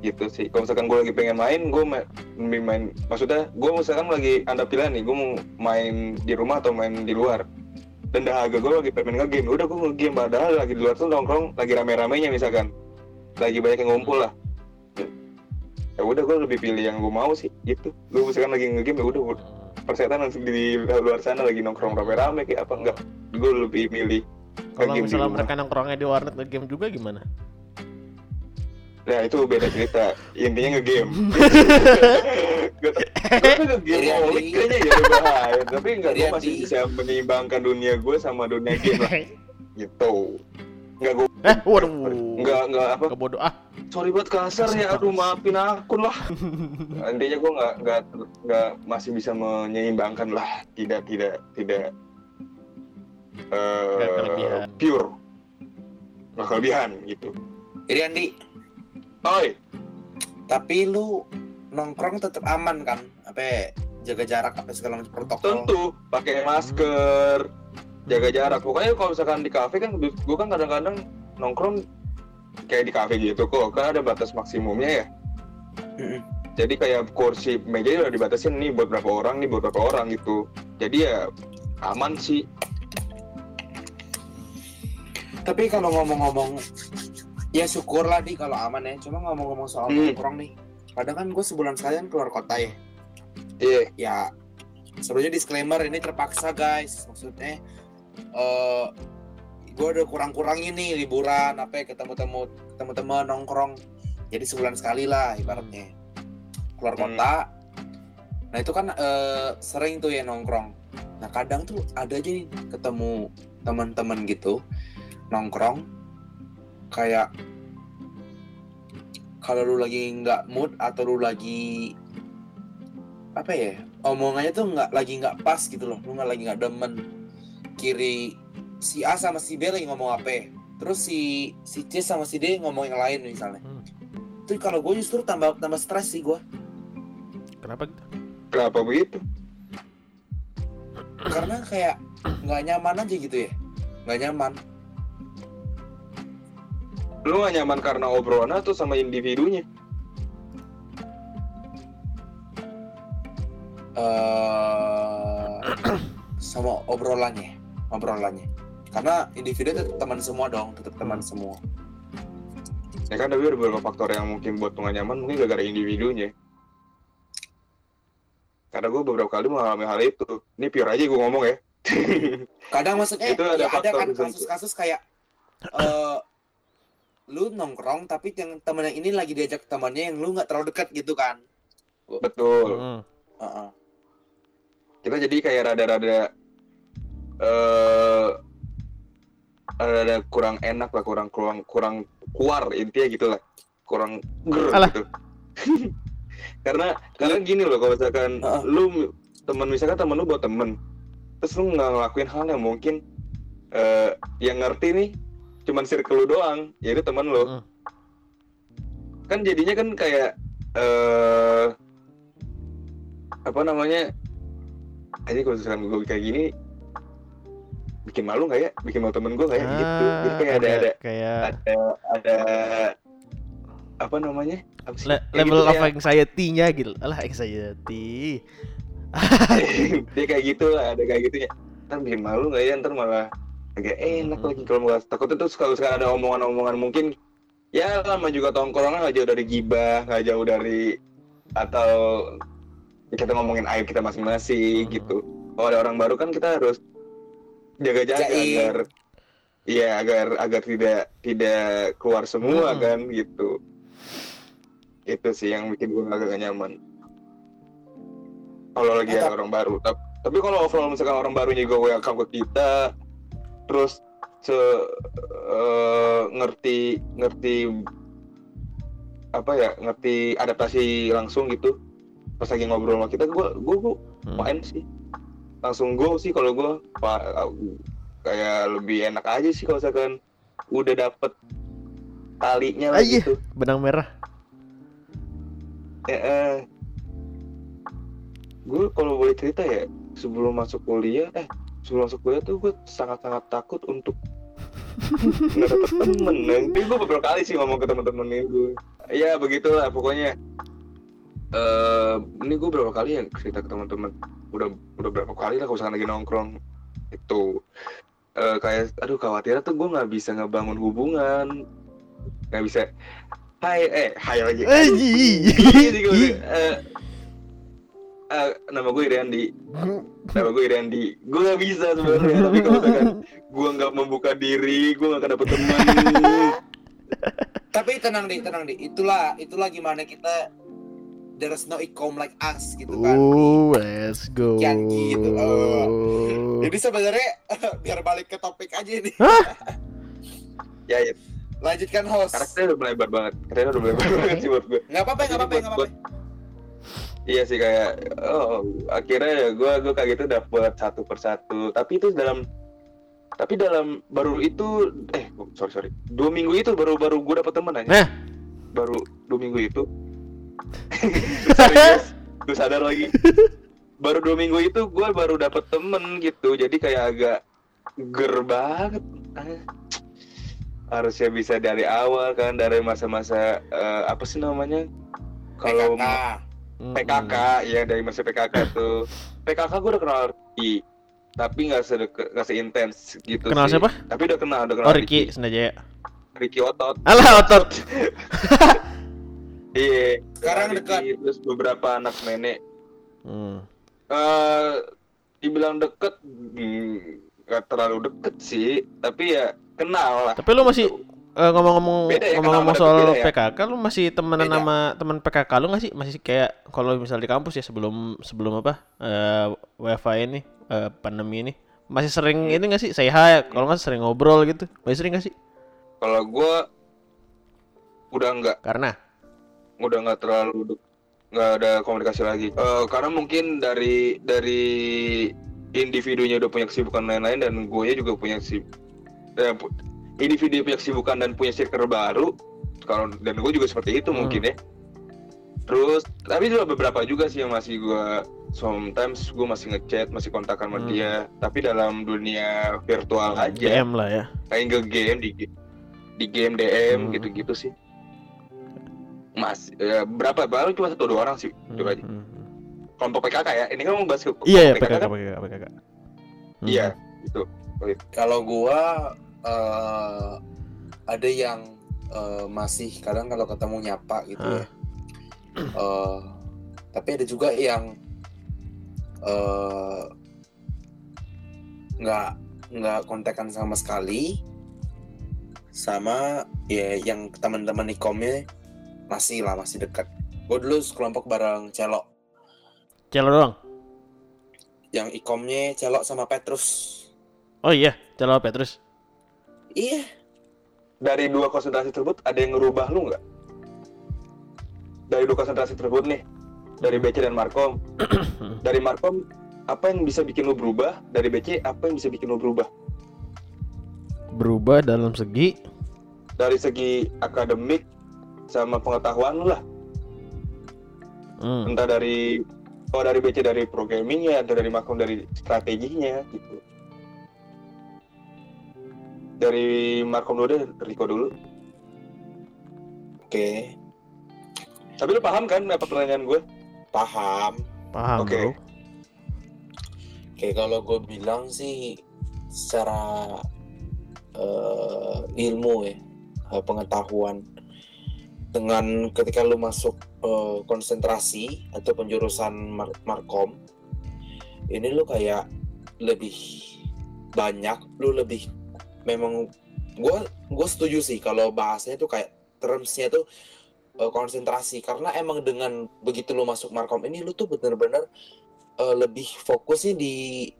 Gitu sih. Kalau misalkan gue lagi pengen main gue main, main maksudnya gue misalkan lagi ada pilihan nih gue mau main di rumah atau main di luar. Dan dahaga gue lagi pengen nge-game. Udah gue nge-game. Padahal lagi di luar tuh nongkrong lagi rame-ramenya misalkan. Lagi banyak yang ngumpul lah ya udah gue lebih pilih yang gue mau sih gitu gue misalkan lagi nge-game ya udah persetan langsung di luar sana lagi nongkrong rame-rame kayak apa enggak gue lebih milih Kalau nge-game di misalnya rumah. mereka nongkrongnya di warnet game juga gimana? Nah itu beda cerita. Intinya nge-game. [LAUGHS] Gue tuh nge-game holik di- kayaknya ya bahaya. Tapi enggak gue masih bisa menyeimbangkan dunia gue sama dunia game lah. [LAUGHS] Gitu. Enggak gue eh, waduh. enggak enggak apa. Kebodoh ah. Sorry banget kasar ya. Aduh maafin akun lah. [LAUGHS] Intinya gue enggak enggak enggak masih bisa menyeimbangkan lah. Tidak tidak tidak Nggak eh kelebihan. pure. Nggak kelebihan gitu. Iriandi, Oi, tapi lu nongkrong tetap aman kan? Apa jaga jarak apa segala macam protokol? tentu pakai masker jaga jarak pokoknya kalau misalkan di kafe kan gue kan kadang-kadang nongkrong kayak di kafe gitu kok kan ada batas maksimumnya ya jadi kayak kursi meja udah dibatasin nih buat berapa orang nih buat berapa orang gitu jadi ya aman sih Tapi kalau ngomong-ngomong, ya syukurlah di kalau aman ya. Cuma ngomong-ngomong soal Hmm. nongkrong nih, kadang kan gue sebulan sekali kan keluar kota ya. iya Ya, sebenarnya disclaimer ini terpaksa guys. Maksudnya, eh gue udah kurang-kurangin nih liburan, apa ya, ketemu-temu teman-teman nongkrong. Jadi sebulan sekali lah ibaratnya. Keluar Hmm. kota. Nah itu kan eh, sering tuh ya nongkrong. Nah kadang tuh ada aja nih ketemu teman-teman gitu nongkrong kayak kalau lu lagi nggak mood atau lu lagi apa ya omongannya tuh nggak lagi nggak pas gitu loh lu nggak lagi nggak demen kiri si A sama si B lagi ngomong apa ya. terus si si C sama si D ngomong yang lain misalnya. Hmm. itu kalau gue justru tambah tambah stres sih gue Kenapa? Gitu? kenapa begitu? Karena kayak nggak nyaman aja gitu ya. Nggak nyaman. Lu gak nyaman karena obrolan atau sama individunya? Eh sama obrolannya obrolannya. Karena individu tetap teman semua dong tetap teman semua. Ya kan tapi ada beberapa faktor yang mungkin buat lu nyaman mungkin gara-gara individunya. Karena gue beberapa kali mengalami hal itu. Ini pure aja gue ngomong ya. [LAUGHS] Kadang maksudnya Itu ada ya ada kan kasus-kasus kayak eh lu nongkrong tapi yang temennya ini lagi diajak temannya yang lu nggak terlalu dekat gitu kan. Betul. Mm. Heeh. kita jadi kayak rada-rada eh rada kurang enak lah kurang kurang kurang kuar intinya gitu lah kurang ger Alah. gitu [LAUGHS] karena karena gini loh kalau misalkan Heeh. lu temen misalkan temen lu buat temen terus lu nggak ngelakuin hal yang mungkin eh yang ngerti nih cuman circle lu doang yaitu temen lu Mm. kan jadinya kan kayak eh apa namanya aja kalau misalkan gue kayak gini bikin malu nggak ya bikin malu temen gue nggak ya gitu jadi Ah, kayak ada ada kayak ada ada apa namanya apa sih? le- Kayak level gitu of ya. anxiety-nya gitu. Alah anxiety. [LAUGHS] dia kayak gitu lah ada kayak gitunya ntar bikin malu nggak ya ntar malah agak enak Hmm. lagi kalau nggak takutnya tuh kalau sekarang ada omongan-omongan mungkin ya lama juga tongkrongan nggak jauh dari gibah nggak jauh dari atau kita ngomongin aib kita masing-masing Hmm. gitu kalau ada orang baru kan kita harus jaga-jaga agar iya agar agar tidak tidak keluar semua Hmm. kan gitu itu sih yang bikin gue agak gak nyaman kalau lagi Eh, ada orang baru Tap- tapi kalau overall misalkan orang barunya juga welcome ke kita terus se eh, ngerti ngerti apa ya ngerti adaptasi langsung gitu pas lagi ngobrol sama kita gue gue gue Hmm. main sih langsung gue sih kalau gue kayak lebih enak aja sih kalau misalkan udah dapet talinya lah gitu. benang merah. Ya, eh. gue kalau boleh cerita ya sebelum masuk kuliah eh sebelum masuk kuliah tuh gue sangat-sangat takut untuk [LAUGHS] nggak dapet temen. Nanti gue beberapa kali sih ngomong ke temen-temen gue ya begitulah pokoknya eh ini gue berapa kali yang cerita ke teman-teman. Udah udah berapa kali lah kalau misalkan lagi nongkrong. Itu eh kayak aduh khawatir tuh gue nggak bisa ngebangun hubungan. Nggak bisa. Hai eh hai lagi. Eh, eh, nama gue Iriandi nama gue Iriandi gue nggak bisa sebenarnya tapi kalau misalkan gue nggak membuka diri gue nggak akan dapet teman. Tapi tenang deh, tenang deh. Itulah itulah gimana kita there's no ecom like us gitu kan. Oh, let's go. Yang gitu, oh. [LAUGHS] Jadi sebenarnya [LAUGHS] biar balik ke topik aja nih. [LAUGHS] ya, ya Lanjutkan host. karakternya udah melebar banget karakternya udah melebar banget sih buat gue Nggak apa-apa, nggak apa-apa, buat- Iya sih kayak oh akhirnya ya gue gue kayak gitu dapet satu persatu tapi itu dalam tapi dalam baru itu eh sorry sorry dua minggu itu baru baru gue dapet temen aja Nah. baru dua minggu itu guys [LAUGHS] gue sadar lagi baru dua minggu itu gue baru dapet temen gitu jadi kayak agak ger banget Ah, harusnya bisa dari awal kan dari masa-masa eh, apa sih namanya kalau PKK. PKK ya dari masa PKK tuh [LAUGHS] PKK gue udah kenal Ricky tapi nggak sedekat nggak seintens gitu Kenal sih. siapa? tapi udah kenal udah kenal Oh, Ricky Senajaya. Ricky otot Alah otot. [LAUGHS] iya Sekarang dekat. terus beberapa anak nenek Hmm. eh dibilang deket hmm, nggak terlalu deket sih tapi ya kenal lah Tapi lu masih eh, ngomong-ngomong ya, ngomong-ngomong kenal soal beda ya. PKK lu masih temenan Beda. sama teman PKK lu nggak sih? Masih kayak kalau misal di kampus ya sebelum sebelum apa? eh WFA ini eh, pandemi ini masih sering Hmm. ini nggak sih? Say hi, kalau nggak sering ngobrol gitu. Masih sering nggak sih? kalau gue udah nggak Karena udah nggak terlalu nggak ada komunikasi lagi Eh, karena mungkin dari dari individunya udah punya kesibukan lain-lain dan gue juga punya si eh, pu- individu punya kesibukan dan punya circle baru kalau dan gue juga seperti itu Hmm. mungkin ya terus tapi juga beberapa juga sih yang masih gue sometimes gue masih ngechat masih kontakan sama Hmm. dia tapi dalam dunia virtual aja DM lah ya. kayak nge game di di game DM Hmm. gitu-gitu sih mas ya, berapa baru cuma satu dua orang sih Hmm, itu aja hmm, hmm. kelompok PKK ya ini kan mau bahas ke Iya ya kelompok PKK kan? PKK PKK. Hmm. iya itu Kalau gua eh, ada yang eh, masih kadang kalau ketemu nyapa gitu ya. Eh, tapi ada juga yang eh, nggak nggak kontekan sama sekali sama ya yang teman-teman ikomnya masih lah masih dekat. Gue dulu sekelompok bareng Celok Celo doang. yang ikomnya Celok sama Petrus. Oh iya, Celo Petrus. Iya, dari dua konsentrasi tersebut ada yang ngerubah lu nggak dari dua konsentrasi tersebut nih dari BC dan Markom [CLEARS THROAT] dari Markom apa yang bisa bikin lu berubah dari BC apa yang bisa bikin lu berubah Berubah dalam segi dari segi akademik sama pengetahuan lu lah hmm. entah dari oh dari BC dari programmingnya atau dari Markom dari strateginya gitu dari Markom dulu deh Riko dulu oke, tapi lu paham kan apa pertanyaan gue paham. paham Oke. bro. Oke, kalau gue bilang sih secara eh, ilmu ya, eh, pengetahuan dengan ketika lu masuk eh, konsentrasi atau penjurusan mar- markom, ini lu kayak lebih banyak, lu lebih memang gue gue setuju sih kalau bahasanya tuh kayak termsnya tuh eh, konsentrasi. Karena emang dengan begitu lu masuk markom ini lu tuh bener-bener eh, lebih fokusnya di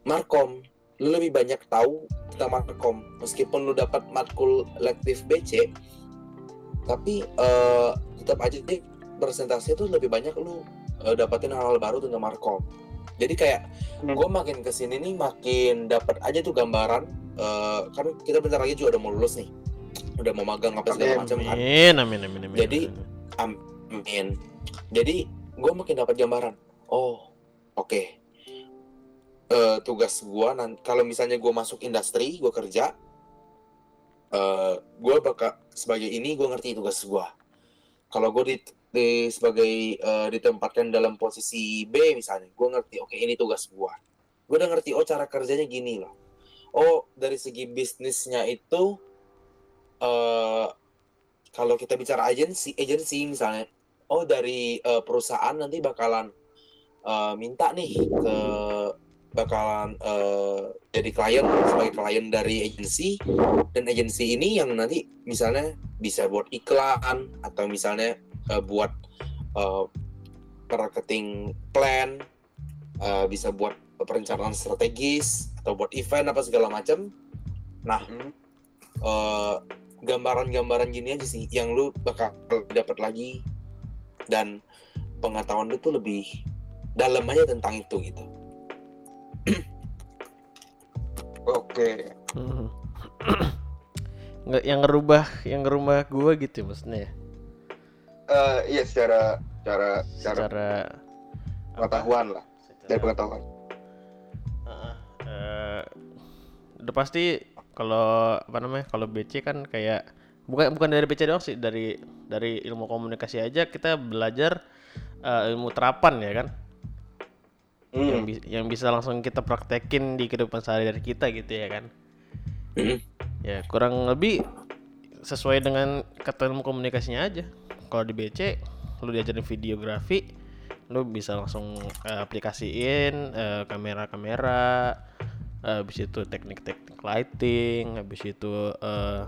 markom. Lu lebih banyak tahu tentang markom. Meskipun lu dapat matkul elektif BC tapi eh, tetap aja deh presentasi itu lebih banyak lu eh, dapetin hal-hal baru tentang markom jadi kayak Hmm. gue makin ke sini nih makin dapat aja tuh gambaran eh, kan kita bentar lagi juga udah mau lulus nih udah mau magang apa segala macam kan Amin, amin, amin, amin. Jadi, Amin. Jadi gue makin dapat gambaran. Oh, oke. Eh, tugas gue nanti kalau misalnya gue masuk industri, gue kerja, eh gue bakal sebagai ini gue ngerti tugas gue. Kalau gue di, di- sebagai eh, ditempatkan dalam posisi B misalnya, gue ngerti. Oke, ini tugas gue. Gue udah ngerti. Oh, cara kerjanya gini loh. Oh, dari segi bisnisnya itu, eh kalau kita bicara agensi, agensi misalnya, oh dari eh, perusahaan nanti bakalan eh, minta nih ke bakalan eh, jadi klien sebagai klien dari agensi dan agensi ini yang nanti misalnya bisa buat iklan atau misalnya eh, buat eh, marketing plan, eh, bisa buat perencanaan strategis atau buat event apa segala macam. Nah, Hmm. eh, gambaran-gambaran gini aja sih yang lu bakal dapat lagi dan pengetahuan lu tuh lebih dalam aja tentang itu gitu. Oke. [CLEARS THROAT] Mhm. Nggak yang ngerubah, yang ngerubah gua gitu maksudnya ya. Eh, iya secara secara secara Secara pengetahuan lah secara- dari pengetahuan. Heeh. Eh, udah pasti kalau apa namanya kalau BC kan kayak bukan bukan dari BC doang sih dari dari ilmu komunikasi aja kita belajar eh, ilmu terapan ya kan yang, Hmm. bi- yang bisa langsung kita praktekin di kehidupan sehari-hari kita gitu ya kan Mhm. ya kurang lebih sesuai dengan kata ilmu komunikasinya aja kalau di BC lu diajarin videografi lu bisa langsung eh, aplikasiin eh, kamera-kamera eh, habis itu teknik-teknik lighting habis itu eh,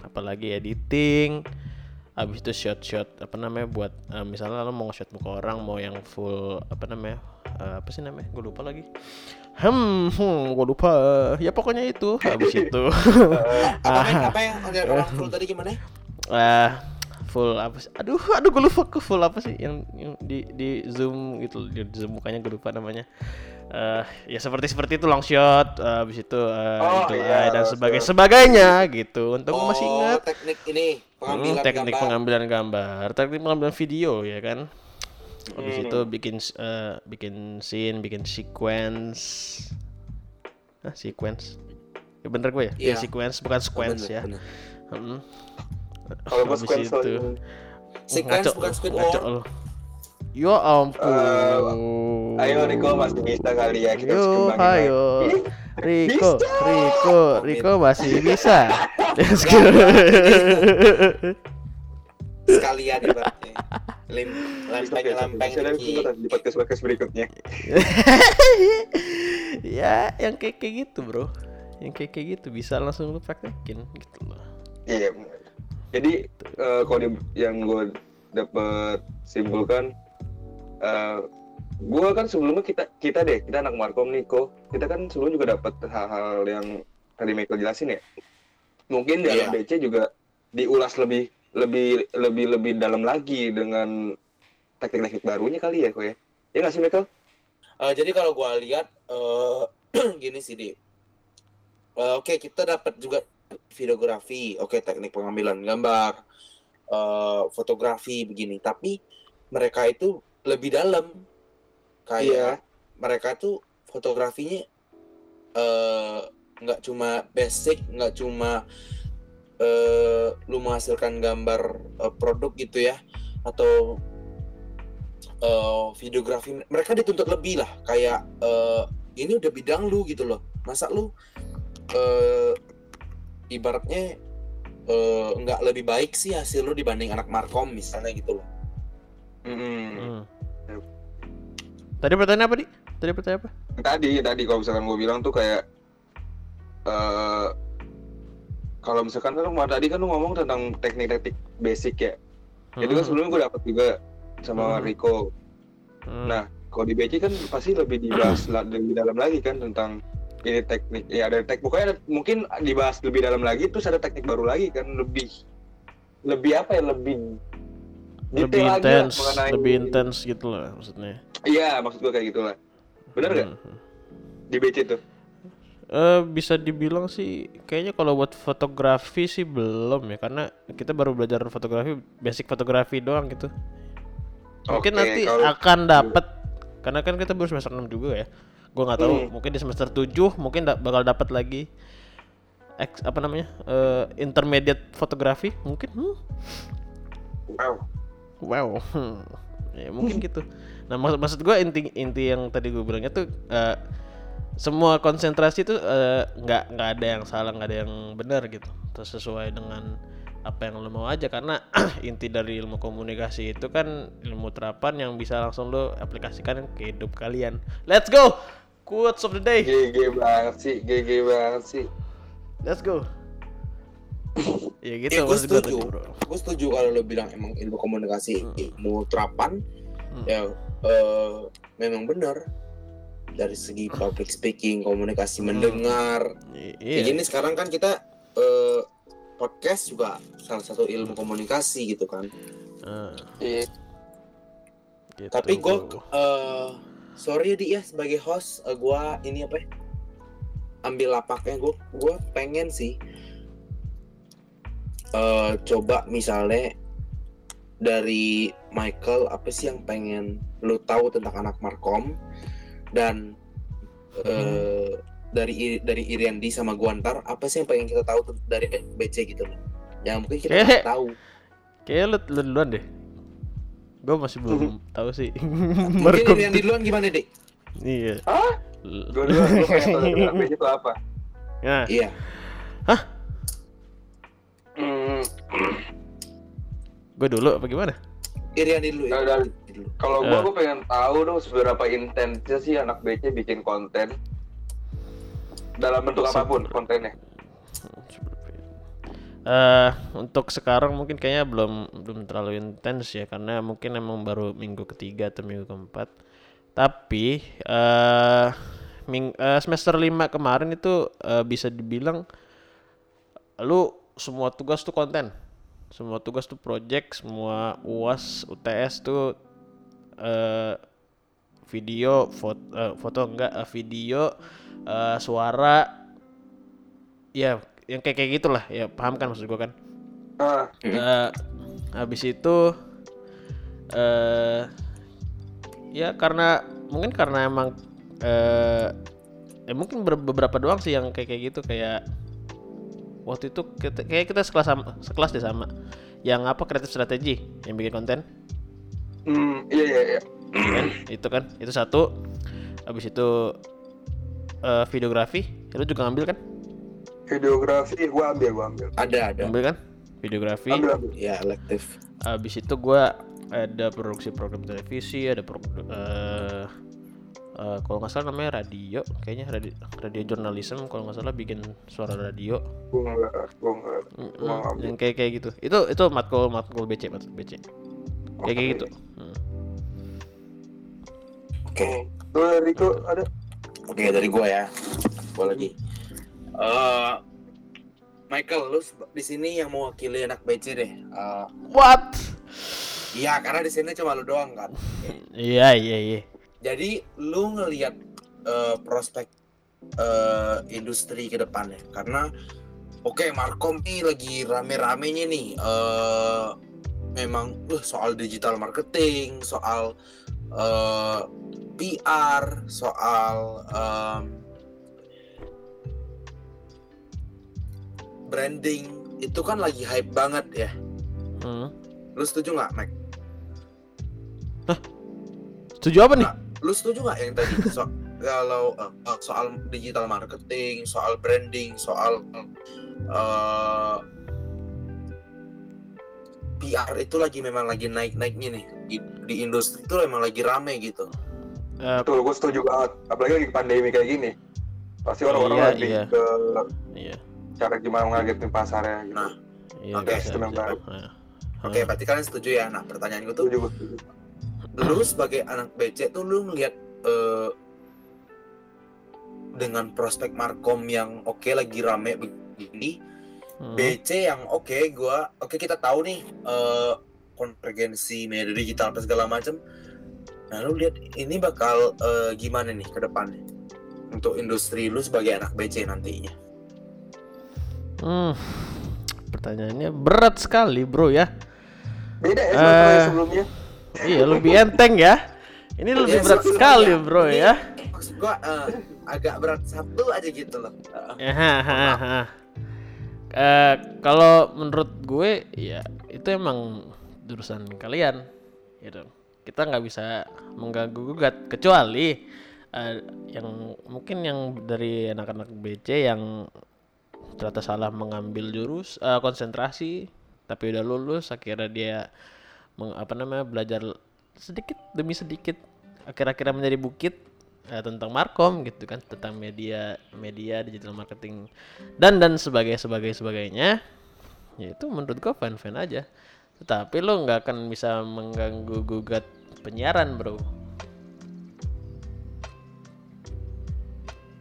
apalagi editing habis itu shot-shot apa namanya buat eh, misalnya lu mau nge-shot muka orang mau yang full apa namanya eh, apa sih namanya gue lupa lagi hmm, hmm gue lupa ya pokoknya itu habis [LAUGHS] itu Apa men? [LAUGHS] apa yang ada orang full tadi gimana? eh full apa sih? Aduh, aduh gue lupa ke full apa sih yang, yang di di zoom gitu di zoom mukanya gue lupa namanya. eh ya seperti seperti itu long shot, eh, habis itu eh, Oh, itu, iya, dan sebagai shot. sebagainya gitu. Untuk oh, masih ingat teknik ini Hmm, pengambilan teknik gambar. pengambilan gambar, teknik pengambilan video ya kan. Habis Hmm. itu bikin eh, bikin scene, bikin sequence. Hah, sequence. Ya bener gue ya? Iya. Ya sequence bukan sequence bener, ya. bener. Hmm. Kalau gue Habis sequence itu. Sequence Ngaco bukan Squidward. ngaco lu. Ya ampun. Ayo Riko masih bisa kali ya kita Yo, ayo. Riko. Riko, Riko masih bisa. [LAUGHS] Let's go. Sekalian ibaratnya. Bisa, lempeng lempeng di podcast podcast berikutnya. [LAUGHS] ya, yang kayak kayak gitu, Bro. Yang kayak kayak gitu bisa langsung lu praktekin gitu loh. Iya. bener. Jadi eh, kalau di- yang gue dapet simpulkan, eh gue kan sebelumnya kita kita deh kita anak markom nih kok kita kan sebelum juga dapat hal-hal yang tadi Michael jelasin ya. Mungkin di Iya. BC juga diulas lebih lebih lebih lebih dalam lagi dengan teknik-teknik barunya kali ya kok ya. Ya nggak sih Michael? Eh, jadi kalau gua lihat eh [CLEARS THROAT] gini sih di. Eh, oke kita dapat juga videografi. Oke teknik pengambilan gambar eh fotografi begini. Tapi mereka itu lebih dalam. Kayak mereka tuh fotografinya eh nggak cuma basic nggak cuma eh lu menghasilkan gambar eh, produk gitu ya atau eh videografi mereka dituntut lebih lah kayak eh ini udah bidang lu gitu loh masa lu eh ibaratnya eh, nggak lebih baik sih hasil lu dibanding anak markom misalnya gitu loh Mm-mm. Hmm. Tadi pertanyaan apa, Di? Tadi pertanyaan apa? tadi tadi kalau misalkan gue bilang tuh kayak eh kalau misalkan kan kemarin tadi kan lu ngomong tentang teknik-teknik basic ya itu kan Hmm. sebelumnya gue dapet juga sama Hmm. Rico Hmm. nah kalau di BC kan pasti lebih dibahas [CLEARS THROAT] lebih dalam lagi kan tentang ini teknik ya ada tek pokoknya ada- mungkin dibahas lebih dalam lagi terus ada teknik baru lagi kan lebih lebih apa ya lebih lebih intens lebih intens gitu lah maksudnya Iya, maksud gua kayak gitulah. Bener nggak Hmm. di BC tuh? Eh bisa dibilang sih kayaknya kalau buat fotografi sih belum ya karena kita baru belajar fotografi basic fotografi doang gitu. Mungkin nanti kalau- akan dapat karena kan kita baru semester 6 juga ya. Gua nggak tahu Hmm. mungkin di semester 7 mungkin da- bakal dapat lagi Ex, apa namanya? eh, intermediate fotografi mungkin. Hmm. Wow. Wow. Hmm. Ya mungkin gitu. Nah, maksud maksud gua inti inti yang tadi gue bilangnya tuh eh, semua konsentrasi tuh eh, nggak nggak ada yang salah, nggak ada yang benar gitu. Terus sesuai dengan apa yang lo mau aja karena [CLEARS THROAT] inti dari ilmu komunikasi itu kan ilmu terapan yang bisa langsung lo aplikasikan ke hidup kalian. Let's go. Quotes of the day. GG banget sih, GG banget sih. Let's go. [CLEARS THROAT] ya gitu Ya, gue setuju. tadi, bro. Gue setuju kalau lo bilang emang ilmu komunikasi, ilmu terapan, Hmm. ya eh, memang benar dari segi [LAUGHS] public speaking, komunikasi mendengar. I- Kayak Iya. gini sekarang kan kita eh, podcast juga salah satu ilmu komunikasi gitu kan. Ah, Iya. gitu, Tapi gue, eh sorry ya Di ya sebagai host, eh, gue ini apa? ya, Ambil lapaknya gue, gue pengen sih eh coba misalnya dari Michael apa sih yang pengen lu tahu tentang anak Markom dan eh dari dari Iriandi sama Guantar apa sih yang pengen kita tahu dari BC gitu loh yang mungkin kita Kayak- nggak tahu Kayaknya lu, lu duluan deh. Gue masih belum tahu sih. mungkin [LAUGHS] Iriandi tuh- duluan gimana dek Iya. Hah? Gue dulu gue pengen BC itu apa. Nah, iya Hmm, gue dulu apa gimana? Iriandi dulu Iriandi dulu kalau gue Eh. gue pengen tahu dong seberapa intensnya sih anak BC bikin konten dalam bentuk apa pun kontennya. Eh, untuk sekarang mungkin kayaknya belum belum terlalu intens ya karena mungkin emang baru minggu ketiga atau minggu keempat. Tapi eh ming, eh, semester 5 kemarin itu eh, bisa dibilang lu semua tugas tuh konten. Semua tugas tuh project, semua UAS, UTS tuh eh video, foto, foto enggak, eh, video, eh, suara, ya yang kayak kayak gitulah, ya paham kan maksud gua kan? Eh, habis itu eh ya karena mungkin karena emang eh ya mungkin ber- beberapa doang sih yang kayak kayak gitu kayak waktu itu kita, kayak kita sekelas sama sekelas deh sama yang apa kreatif strategi yang bikin konten hmm, iya iya iya. kan itu kan itu satu habis itu eh, videografi itu juga ngambil kan Videografi gue ambil gue ambil. ada ada ngambil kan videografi Ambil ambil. ya elektif Habis itu gua ada produksi program televisi, ada pro, eh eh, kalau nggak salah namanya radio, kayaknya radio, radio journalism kalau nggak salah bikin suara radio, Gue enggak, gue enggak. Gua ngambil. yang kayak kayak gitu. Itu itu matkul matkul BC matkul BC, kayak kayak Oke. gitu. Hmm. oke Tuh dari itu ada. Oke dari gua ya. Gua lagi. Eh Michael, lu di sini yang mewakili anak BC deh. Eh, What? Iya, karena di sini cuma lu doang kan. Iya iya iya. Jadi lu ngelihat eh, prospek eh, industri ke depannya. Karena oke Markom nih lagi rame-ramenya nih. eh memang uh, soal digital marketing, soal eh, PR, soal em, branding itu kan lagi hype banget ya. Hmm. Lu setuju nggak, Mac? Setuju apa nih? Nah, lu setuju nggak yang tadi so, [LAUGHS] kalau uh, uh, soal digital marketing, soal branding, soal uh, PR itu lagi memang lagi naik-naiknya nih di, di industri itu memang lagi rame gitu. Eh, Betul, gue setuju banget. Apalagi lagi pandemi kayak gini. Pasti orang-orang Iya, lebih iya. ke iya. cara gimana ngagetin pasarnya gitu. Nah, Iya, Oke, seneng bisa. banget. Nah. Oke, berarti kalian setuju ya? Nah, pertanyaan gue tuh, Setuju, lu sebagai anak BC tuh lu ngelihat uh, dengan prospek Markom yang oke lagi rame begini, Hmm. BC yang oke gua oke kita tahu nih eh, konvergensi media digital apa segala macam nah lu lihat ini bakal eh, gimana nih ke depannya untuk industri lu sebagai anak BC nantinya Hmm, pertanyaannya berat sekali bro ya. Beda ya sama yang sebelumnya. Iya lebih enteng ya. Ini lebih Ya, berat sekali bro ini- ya. maksud gua eh, agak berat satu aja gitu loh Ya, ha, ha, ha. Eh, kalau menurut gue ya itu emang jurusan kalian gitu. Kita nggak bisa mengganggu gugat kecuali eh, yang mungkin yang dari anak-anak BC yang ternyata salah mengambil jurus eh, konsentrasi tapi udah lulus akhirnya dia meng- apa namanya belajar sedikit demi sedikit akhir-akhirnya menjadi bukit eh, tentang markom gitu kan tentang media media digital marketing dan dan sebagai sebagai sebagainya. Ya itu menurut gua fan fan aja. Tetapi lo nggak akan bisa mengganggu gugat penyiaran bro.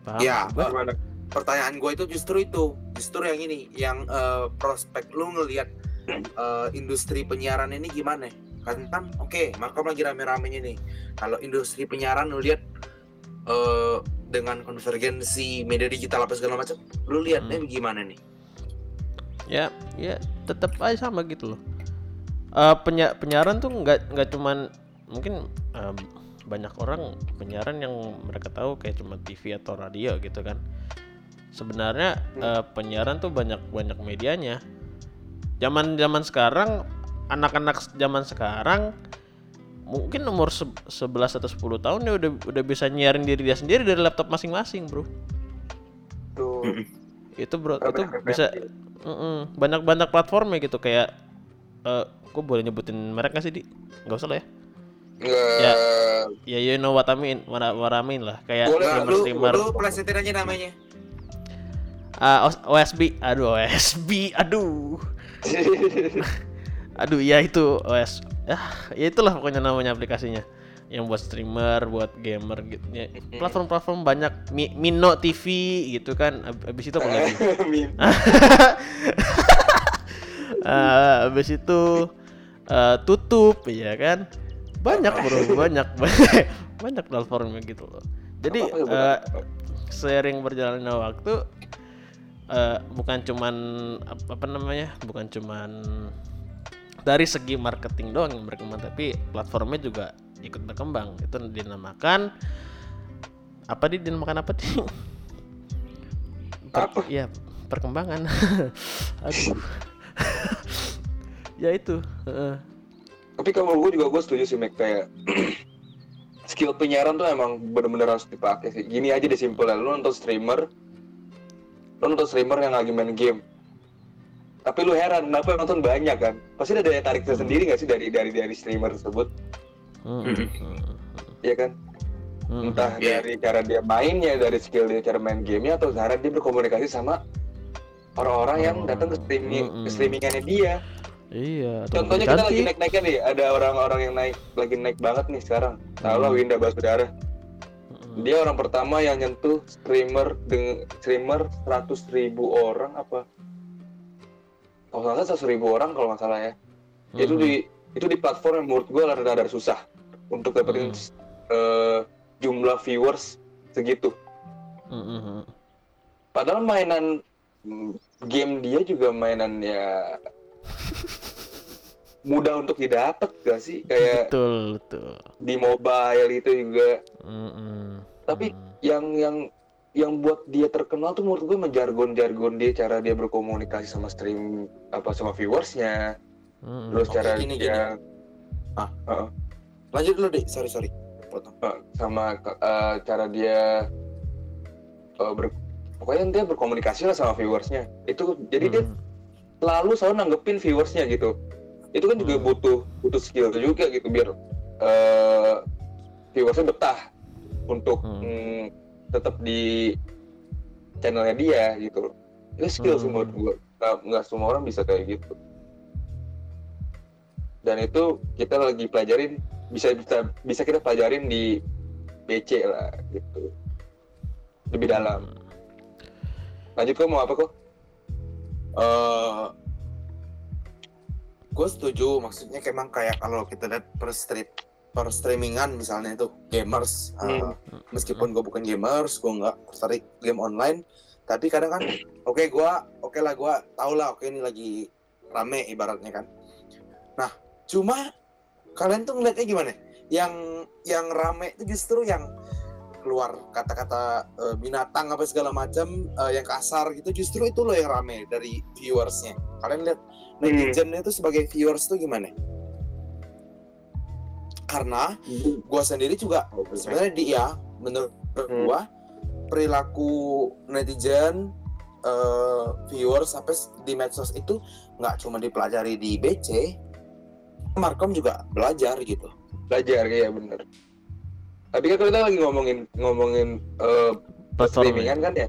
Paham? Ya gua? eh, pertanyaan gue itu justru itu. Justru yang ini yang eh, prospek lu ngelihat eh, industri penyiaran ini gimana? Kan kan oke maka lagi rame-ramenya nih. Kalau industri penyiaran lu lihat eh, dengan konvergensi media digital apa segala macam lu lihatnya gimana nih? Ya ya tetap aja sama gitu loh. Eh penya- penyiaran tuh nggak nggak cuman mungkin eh, banyak orang penyiaran yang mereka tahu kayak cuma TV atau radio gitu kan. Sebenarnya eh, penyiaran tuh banyak banyak medianya. Zaman zaman sekarang anak-anak zaman sekarang mungkin umur se- 11 atau 10 tahun dia udah udah bisa nyiarin diri dia sendiri dari laptop masing-masing bro. Tuh. itu bro itu bisa banyak-banyak platformnya gitu kayak eh gue boleh nyebutin merek nggak sih di? Nggak usah lah ya. Nggak. Ya. ya you know what I mean what I, what I mean lah. Kayak Boleh, streamer lu streamer. lu aja namanya. Ah, OS- OSB aduh OSB aduh [LAUGHS] aduh ya itu OS ya ya itulah pokoknya namanya aplikasinya. Yang buat streamer buat gamer gitu. Ya, platform-platform banyak. Mi- Mino TV gitu kan. Ab- abis itu apa lagi? [LAUGHS] Min. [LAUGHS] Ah, habis itu eh, tutup ya kan? Banyak bro. [LAUGHS] Banyak. Banyak banyak platformnya gitu loh. Jadi bukan? seiring berjalannya waktu eh, bukan cuman ap- apa namanya? Bukan cuman dari segi marketing doang yang berkembang tapi platformnya juga ikut berkembang itu dinamakan apa di dinamakan apa sih Per- Apa? ya perkembangan [LAUGHS] aduh [LAUGHS] ya itu. Tapi kalau gue juga gue setuju sih Mac kayak [CLEARS THROAT] skill penyiaran tuh emang bener-bener harus dipakai sih. Gini aja deh simpel lu nonton streamer, lu nonton streamer yang lagi main game. Tapi lu heran kenapa yang nonton banyak kan? Pasti ada daya tarik tersendiri nggak sih dari dari dari streamer tersebut? Mm-mm. Iya kan? Entah Iya. dari cara dia mainnya, dari skill dia cara main gamenya atau cara dia berkomunikasi sama orang-orang yang datang ke streaming ke streamingannya dia. iya atau Contohnya kita lagi naik-naiknya nih, ada orang-orang yang naik lagi naik banget nih sekarang. Tahu lah Hmm. Winda Basudara. Dia orang pertama yang nyentuh streamer dengan streamer 100 ribu orang apa? Kalau nggak salah 100 ribu orang kalau nggak salah ya. Itu Mm-mm. di itu di platform yang menurut gue rada-rada susah untuk dapetin Hmm. eh, jumlah viewers segitu. Mm-mm. Padahal mainan mm, game dia juga mainan ya [LAUGHS] mudah untuk didapat gak sih kayak betul betul di mobile itu juga Mm-mm. Tapi Mm. yang yang yang buat dia terkenal tuh menurut gue menjargon-jargon dia cara dia berkomunikasi sama stream apa sama viewersnya. Mm-mm. terus Oke, cara gini, dia lanjut dulu deh sorry sorry. Potong. Eh, sama eh, cara dia eh, ber, pokoknya dia berkomunikasi lah sama viewersnya. Itu jadi dia Mm. selalu selalu nanggepin viewersnya gitu. Itu kan juga Hmm. butuh butuh skill juga gitu biar eh viewersnya betah untuk Hmm. mm, tetap di channelnya dia gitu itu skill Hmm. menurut gua. Nggak, nggak semua orang bisa kayak gitu. Dan itu kita lagi pelajarin bisa bisa bisa kita pelajarin di BC lah gitu. Lebih dalam. Lanjut kok mau apa kok eh gue setuju. Maksudnya kayak emang kayak kalau kita lihat per strip per streamingan misalnya itu gamers. Eh, Hmm. meskipun gue bukan gamers gue nggak tertarik game online tapi kadang kan oke gue oke lah gue tau lah oke ini lagi rame ibaratnya kan. Nah cuma kalian tuh ngeliatnya gimana? Yang yang rame itu justru yang keluar kata-kata eh, binatang apa segala macam eh, yang kasar gitu justru itu loh yang rame dari viewersnya. Kalian lihat netizen itu sebagai viewers tuh gimana karena gue sendiri juga sebenarnya dia menurut Hmm. gua perilaku netizen eh, viewers sampai di medsos itu nggak cuma dipelajari di BC Markom juga belajar gitu. Belajar kayak bener. Tapi kan kita lagi ngomongin ngomongin eh Platform streamingan kan ya?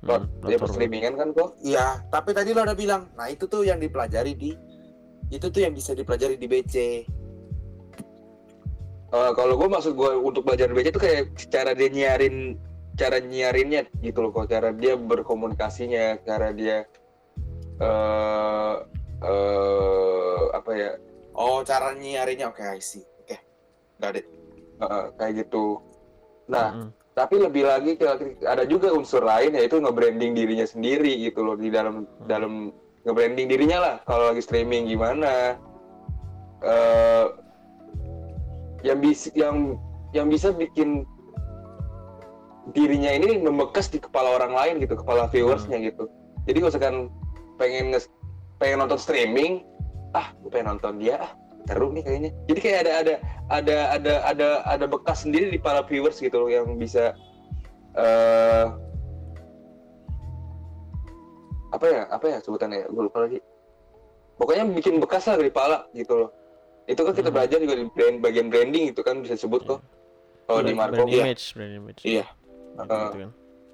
Hmm, ya streamingan kan kok? Iya tapi tadi lo udah bilang nah itu tuh yang dipelajari di itu tuh yang bisa dipelajari di BC Eh, kalau gue maksud gue untuk belajar BC itu kayak cara dia nyiarin cara nyiarinnya gitu loh kok. Cara dia berkomunikasinya cara dia eh eh apa ya? Oh cara nyiarinnya. Oke I see. Oke got it. Eh, kayak gitu. Nah Mm-mm. tapi lebih lagi ada juga unsur lain yaitu nge-branding dirinya sendiri gitu loh di dalam dalam nge-branding dirinya lah. Kalau lagi streaming gimana? Eh yang bisa yang yang bisa bikin dirinya ini membekas di kepala orang lain gitu kepala viewersnya gitu. Jadi kalau misalkan pengen nge- pengen nonton streaming ah gue pengen nonton dia ah seru nih kayaknya. Jadi kayak ada ada ada ada ada ada bekas sendiri di para viewers gitu loh yang bisa eh apa ya apa ya sebutannya ya? Gue lupa lagi. Pokoknya bikin bekas lah di kepala gitu loh itu kan kita Hmm. belajar juga di brand, bagian branding itu kan bisa disebut kok kalau di Marco brand ya image brand image. Iya. Gitu kan.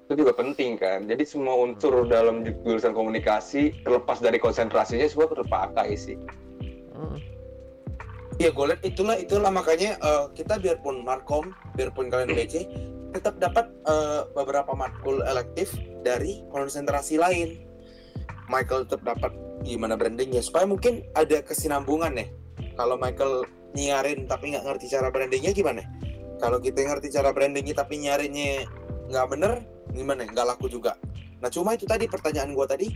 itu juga penting kan. Jadi semua unsur dalam jurusan komunikasi terlepas dari konsentrasinya semua terpakai sih. Mm. Iya, gue liat itulah itulah. Makanya eh, kita biarpun markom, biarpun kalian BC, tetap dapat eh, beberapa matkul elektif dari konsentrasi lain. Michael tetap dapat gimana brandingnya supaya mungkin ada kesinambungan ya. Kalau Michael nyiarin tapi nggak ngerti cara brandingnya gimana? Kalau kita ngerti cara brandingnya tapi nyarinnya nggak bener, gimana? Nggak laku juga. Nah cuma itu tadi pertanyaan gue tadi.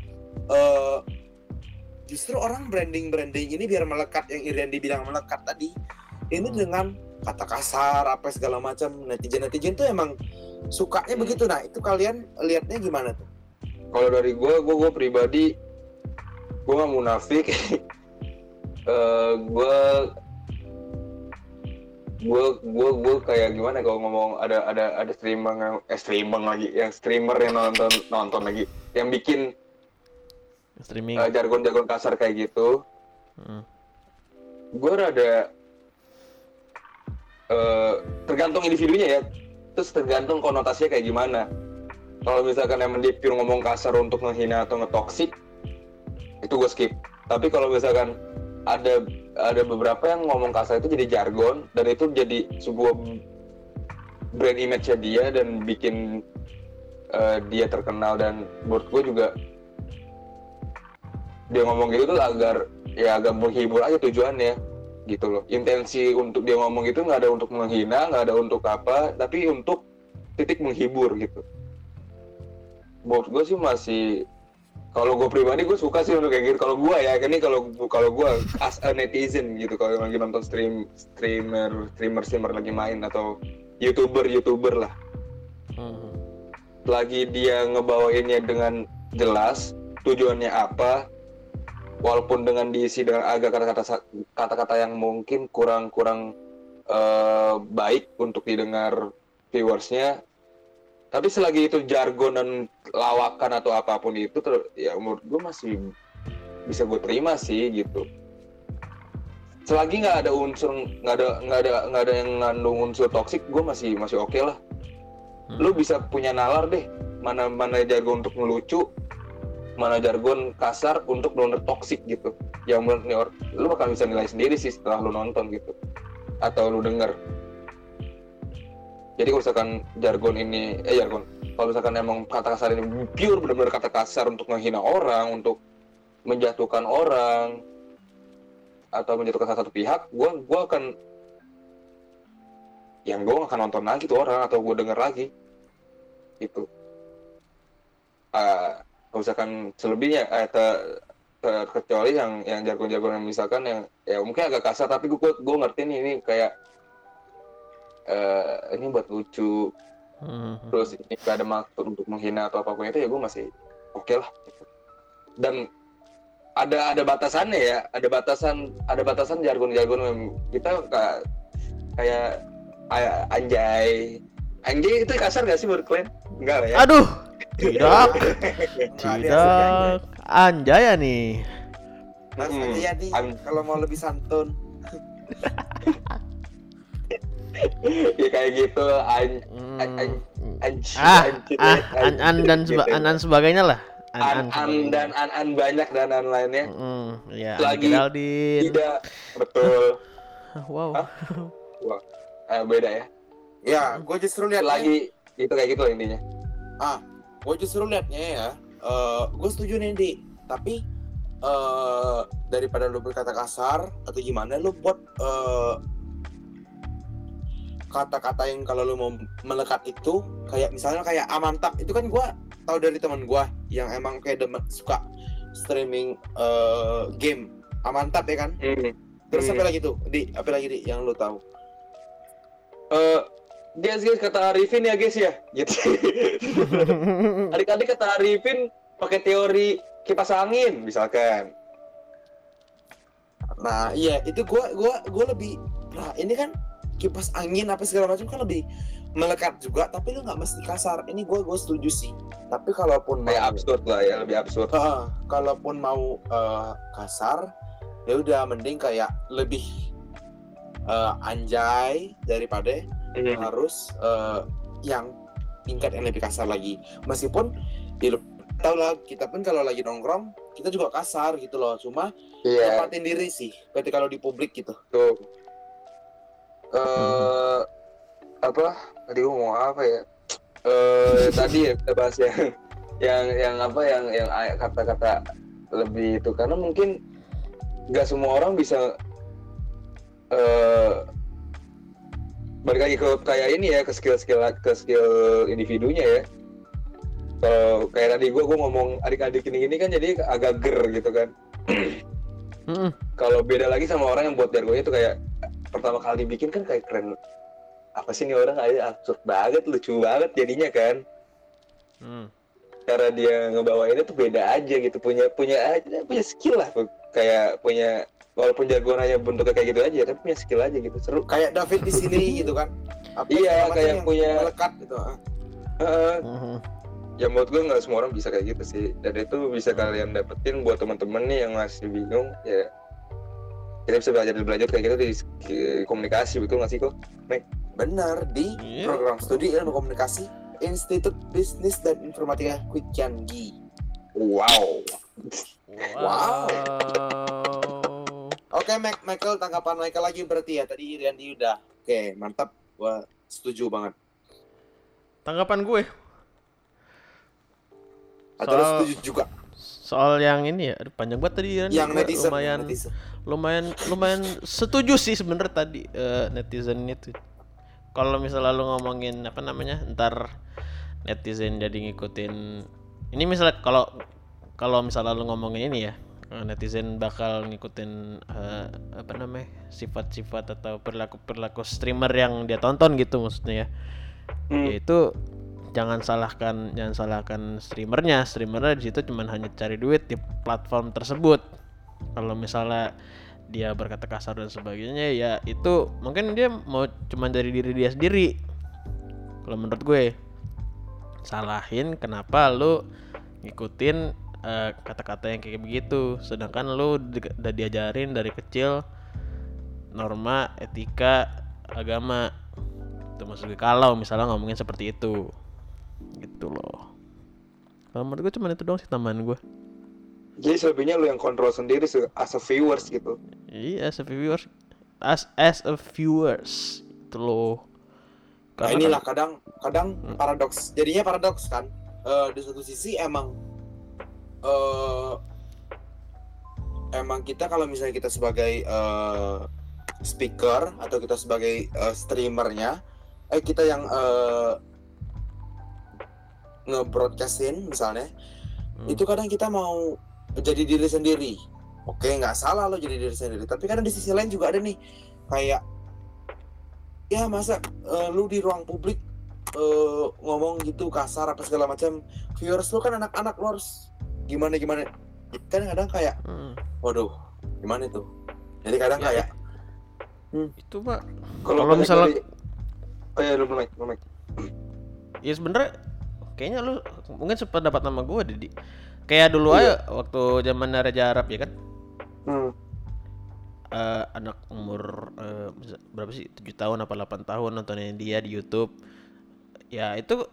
eh justru orang branding branding ini biar melekat yang Irian dibilang melekat tadi ini Hmm. dengan kata kasar apa segala macam netizen netizen tuh emang sukanya Hmm. begitu nah itu kalian lihatnya gimana tuh kalau dari gue gue gue pribadi gue nggak munafik [LAUGHS] Eh gue gue gue gue kayak gimana kalau ngomong ada ada ada streamer yang eh streamer lagi yang streamer yang nonton nonton lagi yang bikin streaming. eh, jargon-jargon kasar kayak gitu. Mm. gue rada eh tergantung individunya ya. Terus tergantung konotasinya kayak gimana. Kalau misalkan emang dia pure ngomong kasar untuk menghina atau ngetoksik itu gue skip. Tapi kalau misalkan ada ada beberapa yang ngomong kasar itu jadi jargon dan itu jadi sebuah brand image dia dan bikin eh, dia terkenal. Dan menurut gue juga dia ngomong gitu tuh agar ya agak menghibur aja tujuannya gitu loh. Intensi untuk dia ngomong itu nggak ada untuk menghina nggak ada untuk apa tapi untuk titik menghibur gitu. Menurut gue sih masih kalau gue pribadi gue suka sih untuk kayak gitu kalau gue ya ini kalau kalau gue as a netizen gitu kalau lagi nonton stream streamer streamer streamer lagi main atau youtuber youtuber lah Mm. lagi dia ngebawainnya dengan jelas tujuannya apa walaupun dengan diisi dengan agak kata-kata kata-kata yang mungkin kurang-kurang eh, baik untuk didengar viewersnya tapi selagi itu jargon dan lawakan atau apa pun itu ter- ya menurut gue masih bisa gue terima sih gitu. Selagi nggak ada unsur nggak ada nggak ada nggak ada yang ngandung unsur toksik gue masih masih oke lah. Hmm. lu bisa punya nalar deh. Mana mana jargon untuk melucu mana jargon kasar untuk benar toksik gitu. Yang menurut lu bakal bisa nilai sendiri sih setelah lu nonton gitu. Atau lu denger jadi kalau misalkan jargon ini eh jargon. Kalau misalkan emang kata kasar ini pure benar-benar kata kasar untuk menghina orang untuk menjatuhkan orang atau menjatuhkan salah satu pihak gue gue akan yang gue akan nonton lagi tuh orang atau gue denger lagi. Itu Ah, kalau misalkan selebihnya eh, ter- terkecuali yang yang jargon-jargon yang misalkan yang ya mungkin agak kasar tapi gue gue ngerti nih ini kayak eh ini buat lucu. Hmm. terus ini gak ada maksud untuk menghina atau apa pun itu ya gue masih oke lah. Dan ada ada batasannya ya. Ada batasan ada batasan jargon-jargon yang kita kayak kayak anjay. Anjay itu kasar gak sih menurut kalian? Enggak lah ya. Aduh, [LAUGHS] tidak, tidak, anjay. Ya nih. Mas Hmm, aja ya nih kalau mau lebih santun. [LAUGHS] ya kayak gitu an Hmm. an- an- Ah, ah, anjir, an, an dan seba, gitu. an, an sebagainya lah. An, an, an, an dan an an banyak dan an lainnya Hmm, ya, Lagi tidak betul Wow. Hah? Eh, beda ya Ya, gue justru lihat lagi itu kayak gitu intinya gue justru liatnya ya. gue setuju nih di, tapi eh daripada lu berkata kasar atau gimana, lu buat eh, kata-kata yang kalau lu mau melekat itu kayak misalnya kayak amantap itu kan gue tahu dari teman gue yang emang kayak demen suka streaming eh, game. Amantap ya kan? Hmm. terus Hmm. apa lagi tuh? Di apa lagi di yang lu tahu Eh, guys guys kata Arifin ya guys ya? Gitu. [LAUGHS] Adik-adik kata Arifin pakai teori kipas angin misalkan. Nah, iya itu gua gua gua lebih nah ini kan kipas angin apa segala macam kan lebih melekat juga tapi lu nggak mesti kasar. Ini gua gua setuju sih. Tapi kalaupun kayak mau absurd lah ya lebih absurd Heeh, kalaupun mau eh, kasar ya udah mending kayak lebih eh, anjay daripada Hmm. harus eh, yang tingkat yang lebih kasar lagi. Meskipun ya lu tau lah kita pun kalau lagi nongkrong kita juga kasar gitu loh. Cuma iya tempatin diri sih ketika kalau di publik gitu. tuh eh apa? Tadi gua ngomong apa ya? Eh [LAUGHS] tadi ya kita bahas yang yang yang apa? Yang yang kata-kata lebih itu. Karena mungkin nggak semua orang bisa eh balik lagi ke kayak ini ya ke skill-skill ke skill individunya ya. Kalau kayak tadi gua gua ngomong adik-adik ini gini kan jadi agak ger gitu kan. Mm-mm. kalau beda lagi sama orang yang buat jargonnya itu kayak pertama kali bikin kan kayak keren apa sih ini orang aja absurd banget lucu banget jadinya kan Hmm. cara dia ngebawainnya tuh beda aja gitu punya punya aja punya skill lah kayak punya walaupun jargonnya bentuknya kayak gitu aja tapi punya skill aja gitu seru Kayak David di sini [LAUGHS] gitu kan. Apa Iya, kayak yang punya- melekat gitu. Heeh. Mhm. ya menurut gue nggak semua orang bisa kayak gitu sih dan itu bisa kalian dapetin buat teman-teman nih yang masih bingung ya kita bisa belajar belajar kayak gitu di komunikasi betul nggak sih kok Benar di Iya. program studi ilmu komunikasi Institut Bisnis dan Informatika Kwikiangi. wow Wow. Wow. Oke, Mac Michael tanggapan Michael lagi berarti ya. Tadi Randy udah. Oke, mantap. Gua setuju banget. Tanggapan gue Atau Soal- setuju juga soal yang ini ya, aduh, panjang banget tadi kan. yang netizen, lumayan netizen. Lumayan lumayan setuju sih sebenernya tadi eh, netizen itu. Kalau misalnya lu ngomongin apa namanya ntar netizen jadi ngikutin ini misalnya kalau kalau misalnya lu ngomongin ini ya eh, netizen bakal ngikutin eh, apa namanya sifat-sifat atau perilaku-perilaku streamer yang dia tonton gitu maksudnya ya. Hmm. yaitu jangan salahkan jangan salahkan streamernya. Streamernya di situ cuman hanya cari duit di platform tersebut kalau misalnya dia berkata kasar dan sebagainya ya itu mungkin dia mau cuman dari diri dia sendiri. Kalau menurut gue salahin kenapa lu ngikutin eh, kata-kata yang kayak begitu. Sedangkan lu udah diajarin dari kecil norma etika agama. Itu maksud kalau misalnya ngomongin seperti itu. Gitu loh. Kalau menurut gue cuma itu doang sih tambahan gue jadi selebihnya lu yang kontrol sendiri se- as a viewers gitu iya as a viewers as as a viewers itu loh Nah, inilah kan- kadang kadang Hmm. paradoks. Jadinya paradoks kan. Eh, di satu sisi emang eh emang kita kalau misalnya kita sebagai eh, speaker atau kita sebagai eh, streamernya eh kita yang eh, nge-broadcastin misalnya Hmm. itu kadang kita mau jadi diri sendiri. Oke nggak salah lo jadi diri sendiri. Tapi kadang di sisi lain juga ada nih kayak ya masa eh, lu di ruang publik eh, ngomong gitu kasar apa segala macam viewers lu kan anak-anak lu harus gimana gimana. Kan kadang kayak Hmm. waduh gimana itu? Jadi kadang Ya, kayak itu pak. Kalau misalnya- dari- oh ya lu belum belum naik. ya sebenernya kayaknya lu mungkin sependapat sama gue Didi kayak dulu Iya. aja waktu zaman Raja Arab ya kan? Hmm. eh, anak umur eh, bisa- berapa sih? 7 tahun apa 8 tahun nontonin dia di YouTube. Ya itu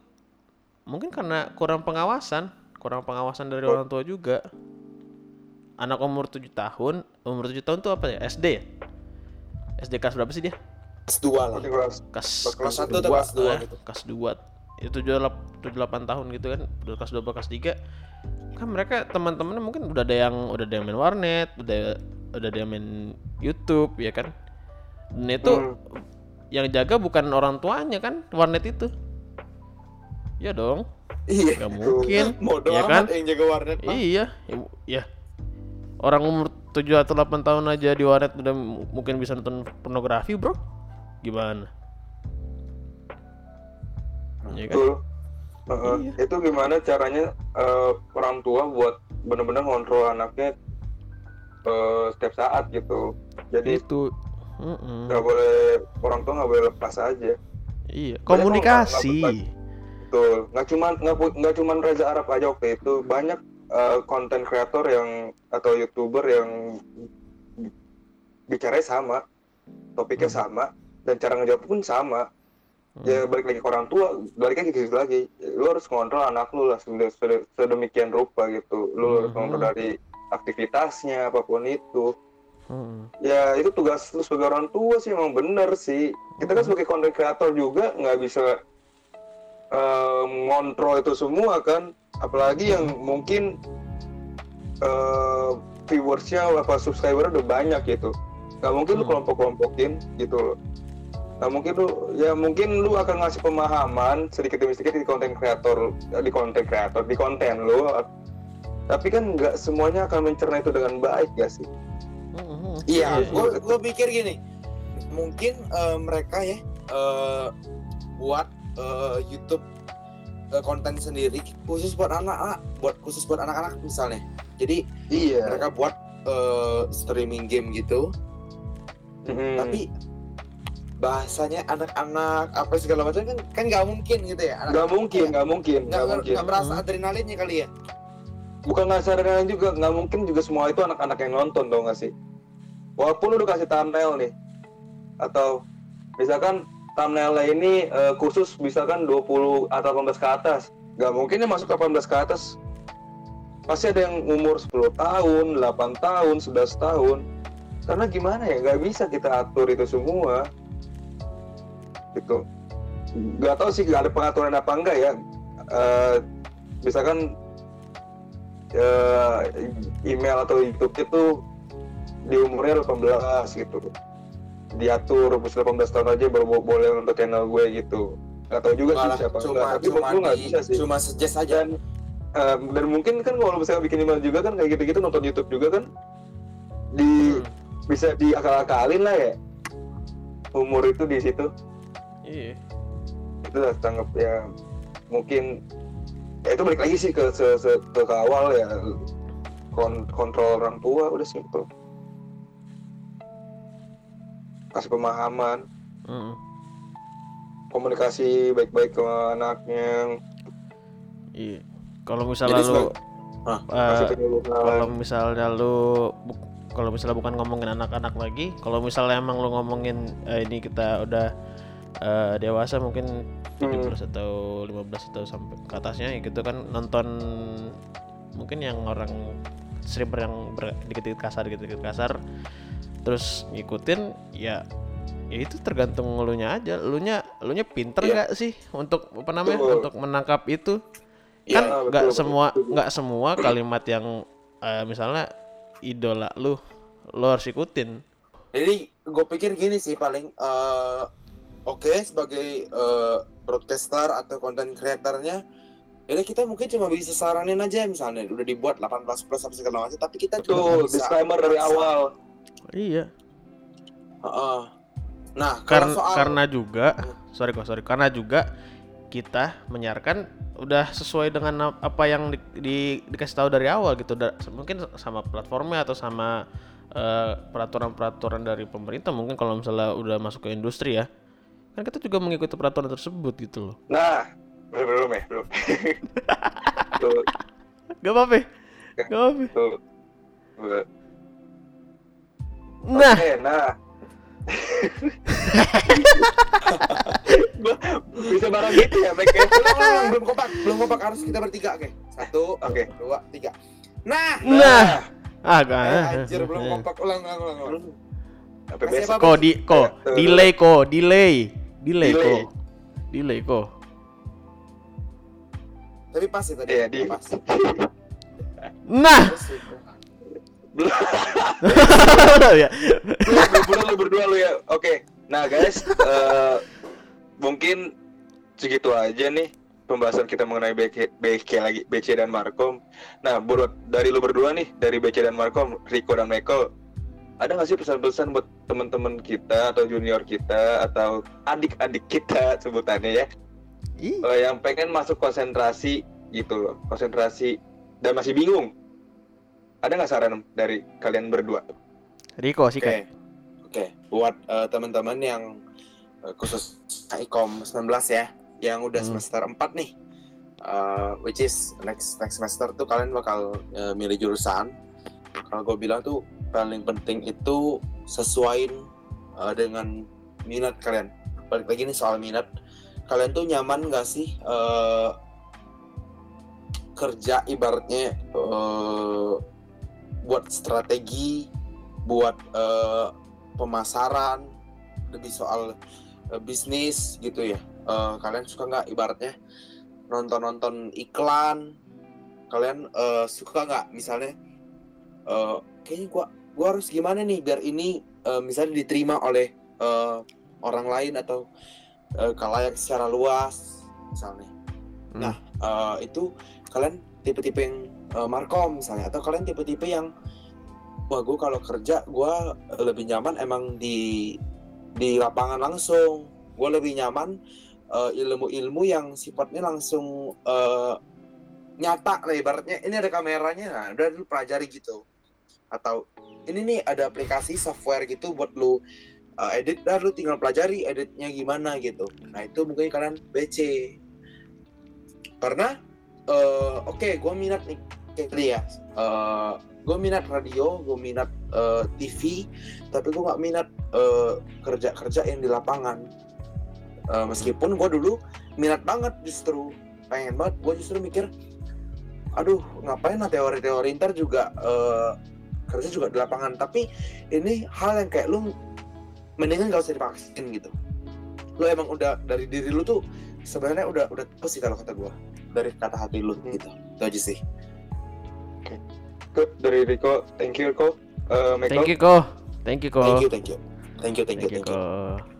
mungkin karena kurang pengawasan kurang pengawasan dari Oh. orang tua juga. Anak umur 7 tahun umur 7 tahun tuh apa ya? SD ya? SD kelas berapa sih dia? Kelas dua lah. Kelas. kelas kelas satu atau dua, kelas dua gitu. kelas 2 itu tujuh delapan tahun gitu kan. Udah kelas 2 kelas 3 kan mereka teman-temannya mungkin udah ada yang udah ada yang main warnet udah udah ada yang main YouTube ya kan? Dan itu Hmm. yang jaga bukan orang tuanya kan warnet itu. Ya dong. Iya. Nggak mungkin [LAUGHS] Bodoh ya kan? yang jaga warnet mah. iya ya- ya. Orang umur 7 atau 8 tahun aja di warnet udah mungkin bisa nonton pornografi bro. Gimana? Ya kan? Betul. Iya. Itu gimana caranya eh, orang tua buat benar-benar ngontrol anaknya eh, setiap saat gitu. Jadi itu nggak boleh orang tua nggak boleh lepas aja. iya komunikasi Betul. Nggak cuman nggak nggak cuman Reza Arab aja waktu itu banyak eh, konten kreator yang atau youtuber yang bicaranya sama, topiknya Hmm. sama, dan cara ngejawab pun sama. Ya balik lagi ke orang tua balik lagi ke situ lagi. Lu harus ngontrol anak lu lah sede- sede- sedemikian rupa gitu. Lu harus Mhm. ngontrol dari aktivitasnya apa pun itu. Mm. ya itu tugas lu sebagai orang tua sih emang bener sih. Kita kan sebagai content creator juga nggak bisa ngontrol itu semua kan. Apalagi yang mungkin eh, viewersnya apa subscriber udah banyak gitu. Nggak mungkin lu Hmm. kelompok-kelompokin gitu loh nggak mungkin lu ya mungkin lu akan ngasih pemahaman sedikit demi sedikit di konten kreator di konten kreator di konten lu. Tapi kan nggak semuanya akan mencerna itu dengan baik gak sih? Mm-mm. Iya, Iya, gue gue pikir gini, mungkin eh, mereka ya eh, buat eh, YouTube eh, konten sendiri khusus buat anak-anak, buat khusus buat anak-anak misalnya. Jadi iya. mereka buat eh, streaming game gitu, tapi bahasanya anak-anak apa segala macam kan kan nggak mungkin gitu ya. nggak mungkin nggak mungkin nggak mungkin nggak merasa Hmm. adrenalinnya kali ya. bukan nggak sadar juga nggak mungkin juga semua itu anak-anak yang nonton dong nggak sih walaupun lu udah kasih thumbnail nih atau misalkan thumbnailnya ini eh, khusus misalkan 20 atau 18 ke atas nggak mungkin ya masuk 18 ke atas pasti ada yang umur 10 tahun 8 tahun 11 tahun karena gimana ya nggak bisa kita atur itu semua gitu nggak tahu sih nggak ada pengaturan apa enggak ya. Eh, misalkan eh, email atau YouTube itu di umurnya 18 gitu. Diatur umur 18 tahun aja baru bo- boleh untuk channel gue gitu. Nggak tahu juga Malah sih siapa cuma enggak tapi cuma gue nggak bisa sih. cuma suggest aja. dan em, dan mungkin kan kalau misalnya bikin email juga kan kayak gitu-gitu nonton YouTube juga kan di bisa diakal-akalin lah ya. Umur itu di situ Iya. itu lah tanggap ya mungkin ya itu balik lagi sih ke se, se- ke, ke awal ya kon, kontrol orang tua udah simple kasih pemahaman Mm-mm. komunikasi baik-baik ke anaknya Iya. Kalau misalnya Jadi lu sebagai- eh, kalau misalnya lu kalau misalnya bukan ngomongin anak-anak lagi, kalau misalnya emang lu ngomongin eh, ini kita udah eh, dewasa mungkin 17 atau 15 atau sampai ke atasnya ya gitu kan nonton mungkin yang orang streamer yang dikit-dikit kasar dikit-dikit kasar terus ngikutin ya ya itu tergantung lu nya aja. Lu nya lu nya pinter Iya. nggak sih untuk apa namanya Betul. untuk menangkap itu? Iya, kan nggak semua nggak semua kalimat yang eh, misalnya idola lu lu harus ikutin. Jadi gue pikir gini sih paling eh oke sebagai eh, broadcaster atau content creatornya jadi kita mungkin cuma bisa saranin aja misalnya udah dibuat 18 plus apa segala macam tapi kita bisa disclaimer dari awal. iya Heeh. Nah, kalau karena soal karena juga sorry kok sorry karena juga kita menyiarkan udah sesuai dengan ap- apa yang di, di- dikasih tahu dari awal gitu Da- mungkin sama platformnya atau sama eh, peraturan-peraturan dari pemerintah mungkin kalau misalnya udah masuk ke industri ya kan kita juga mengikuti peraturan tersebut gitu loh Nah, belum belum ya, belum. [LAUGHS] gak apa-apa gak apa-apa nah nah. [LAUGHS] Gua bisa bareng gitu ya, baik ya. [LAUGHS] Belum kompak, belum kompak harus kita bertiga, oke. Satu, Oke. dua, tiga. Nah, nah ah gak eh, anjir belum kompak, ulang, ulang, ulang. ulang. Kok di kok Tuh. delay kok delay delay Delay. kok delay kok Tapi pas ya tadi. Iya, di Pas. nah [LAUGHS] ya belum belum lu berdua lu ya. Oke. Nah, guys, eh, mungkin segitu aja nih pembahasan kita mengenai BC, BC lagi BC dan Markom. Nah, buat dari lu berdua nih, dari BC dan Markom, Rico dan Michael, ada nggak sih pesan-pesan buat teman-teman kita atau junior kita atau adik-adik kita [LAUGHS] sebutannya ya, Ih, eh, yang pengen masuk konsentrasi gitu loh, konsentrasi dan masih bingung? Ada nggak saran dari kalian berdua? Riko sih Oke. kan Oke, buat eh, teman-teman yang eh, khusus ICOM 19 ya, yang udah Hmm. semester 4 nih. eh, which is next next semester tuh kalian bakal eh, milih jurusan. Kalau gue bilang tuh paling penting itu sesuaiin eh, dengan minat kalian. Balik lagi nih soal minat. Kalian tuh nyaman gak sih eh, kerja ibaratnya eh, buat strategi, buat eh, pemasaran, lebih soal eh, bisnis gitu ya. Eh, kalian suka nggak ibaratnya nonton-nonton iklan? Kalian eh, suka nggak misalnya? eh, kayaknya gua gua harus gimana nih biar ini eh, misalnya diterima oleh eh, orang lain atau eh, kalayak secara luas misalnya. Hmm. Nah eh, itu kalian tipe-tipe yang eh, markom misalnya atau kalian tipe-tipe yang wah gue kalau kerja gue lebih nyaman emang di di lapangan langsung gue lebih nyaman ilmu-ilmu yang sifatnya langsung eh, nyata lah ibaratnya ini ada kameranya nah udah lu pelajari gitu atau ini nih ada aplikasi software gitu buat lu uh, edit dah lu tinggal pelajari editnya gimana gitu. Nah itu mungkin kalian BC karena eh, oke gue minat nih kayak ya gue minat radio gue minat eh, TV tapi gue nggak minat eh, kerja-kerja yang di lapangan. Eh, meskipun gue dulu minat banget justru pengen banget gue justru mikir aduh ngapain lah teori-teori ntar juga eh, kerja juga di lapangan. Tapi ini hal yang kayak lu mendingan gak usah dipaksain gitu. Lu emang udah dari diri lu tuh sebenarnya udah udah tahu sih kalau kata gua. Dari kata hati lu gitu. Itu aja sih. Good. Dari Rico, thank you Rico. Eh, Michael? thank you ko. Thank you ko. Thank you thank you. Thank you thank you thank you thank you.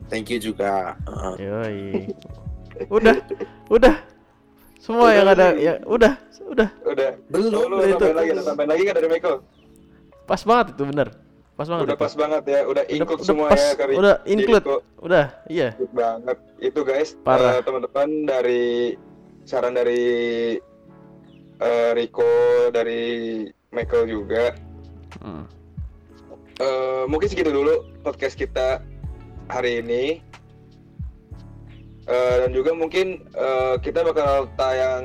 Thank you juga. Heeh. yoi. Udah udah. Semua Udah, yang ada ya udah udah. Udah. belum Lu, lu udah itu. lagi, ada tambahin lagi kan dari Michael? Pas banget itu bener pas banget Udah itu. pas banget ya, udah include udah semua pas, ya Kari. udah include udah iya Good banget. Itu guys, Parah. eh, teman-teman dari saran dari eh, Rico, dari Michael juga. Hmm. Eh, mungkin segitu dulu podcast kita hari ini. Eh, dan juga mungkin eh, kita bakal tayang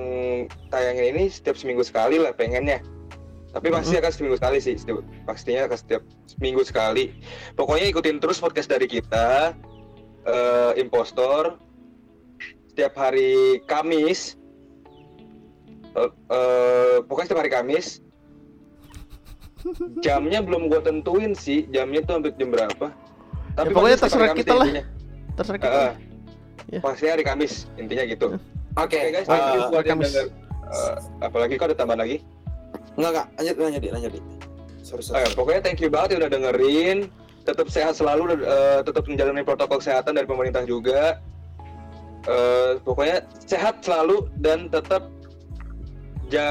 tayangin ini setiap seminggu sekali lah pengennya. Tapi pasti akan seminggu sekali sih, setiap- pastinya akan setiap seminggu sekali. Pokoknya ikutin terus podcast dari kita, eh, Impostor, setiap hari Kamis. Eh, eh, pokoknya setiap hari Kamis. Jamnya belum gua tentuin sih, jamnya tuh sampai jam berapa. Ya, pokoknya terserah kita lah. terserah kita Heeh. Ya. Pasti hari Kamis, intinya gitu. oke Oke guys, eh, thank you buat yang denger. Eh, apalagi kau ada tambahan lagi? Enggak enggak lanjut lanjut lanjut Dik. sorry sorry ya, pokoknya thank you banget yang udah dengerin. Tetap sehat selalu, eh, tetap menjalani protokol kesehatan dari pemerintah juga. Eh, pokoknya sehat selalu dan tetap ja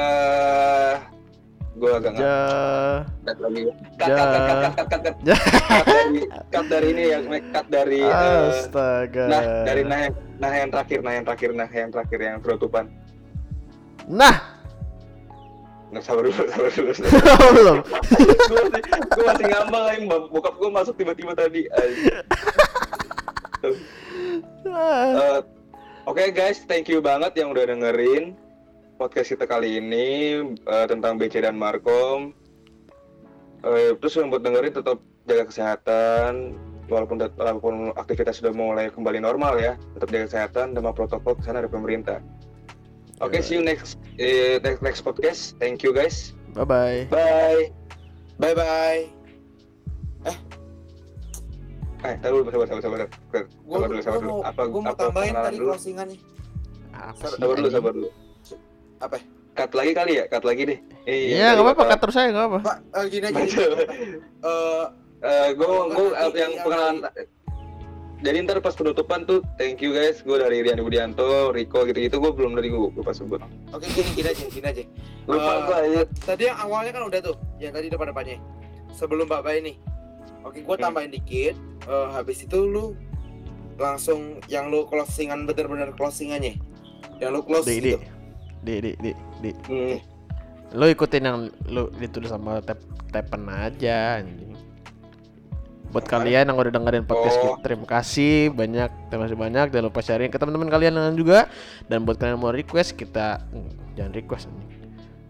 gue agak nggak Ja. cut lagi. Cut, Ja. cut, cut, cut, cut, cut, cut. Ja. Cut dari, cut dari ini ya, cut dari eh, Astaga. nah dari nah yang, nah yang terakhir, nah yang terakhir, nah yang terakhir yang penutupan. Nah, Nggak sabar dulu, sabar dulu. [LAUGHS] belum. gue masih, ngambang lagi, bokap gue masuk tiba-tiba tadi. Ah. Eh, Oke guys, thank you banget yang udah dengerin podcast kita kali ini eh, tentang BC dan Markom. Eh, terus yang buat dengerin tetap jaga kesehatan, walaupun walaupun aktivitas sudah mulai kembali normal ya, tetap jaga kesehatan dan protokol ke sana dari pemerintah. Oke, Ya. see you next eh, next next podcast. Thank you guys. Bye bye. Bye. bye bye Eh, taruh dulu, sabar, sabar, sabar, sabar, dulu, sabar dulu. Apa, gua mau tambahin tadi closingannya Apa Sabar dulu, sabar dulu. apa Cut lagi kali ya, cut lagi deh. Iya, nggak apa-apa, cut terus aja, nggak apa. pak eh, gini aja eh Eh, gue gue yang pengenalan jadi ntar pas penutupan tuh thank you guys gue dari Rian Budianto Riko gitu-gitu gue belum dari gue lupa sebut oke gini gini aja gini aja lupa Eh, gue aja tadi yang awalnya kan udah tuh yang tadi depan depannya sebelum mbak Bay nih oke gua Hmm. tambahin dikit Eh, habis itu lu langsung yang lu closingan bener-bener closingannya yang lu close Di, di, gitu di, di, di, di. hmm. Lu ikutin yang lu ditulis sama tap tapen aja anjing. Buat kalian yang udah dengerin podcast Oh. kita, terima kasih banyak, terima kasih banyak. Jangan lupa sharing ke teman-teman kalian yang juga. Dan buat kalian yang mau request kita hmm, jangan request.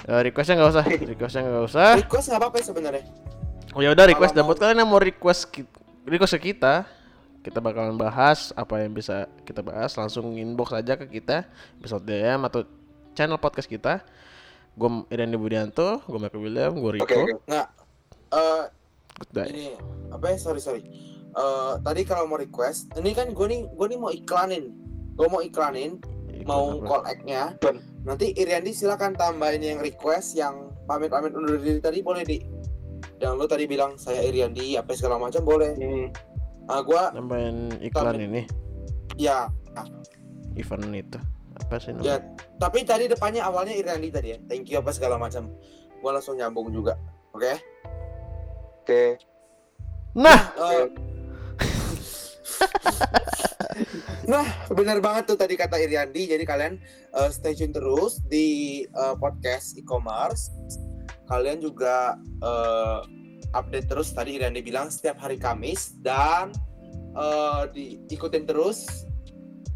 Eh, requestnya nggak usah, [LAUGHS] requestnya nggak usah. request nggak apa-apa ya sebenarnya Oh ya udah request dan buat kalian yang mau request request ke kita, kita bakalan bahas apa yang bisa kita bahas langsung inbox aja ke kita, bisa DM atau channel podcast kita. Gue Irene Budianto, gue Michael William, gue Rico. oke oke nggak eh Goodbye. ini apa ya? Sorry sorry. Eh, tadi kalau mau request ini kan gue nih gue nih mau iklanin. Gue mau iklanin mau Apa? call act-nya. Iklan. nanti Iriandi silakan tambahin yang request yang pamit-pamit undur diri tadi boleh di. Yang lu tadi bilang saya Iriandi apa segala macam boleh. Hmm. ah gua nambahin iklan Tambahin. ini, ya. Event itu. Apa sih ya namanya? tapi tadi depannya awalnya Iriandi tadi ya. Thank you apa segala macam. Gua langsung nyambung juga. Oke oke. Nah, Eh, [LAUGHS] nah benar banget tuh tadi kata Iriandi jadi kalian eh, stay tune terus di eh, podcast e-commerce. Kalian juga eh, update terus tadi Iriandi bilang setiap hari Kamis dan eh, diikutin terus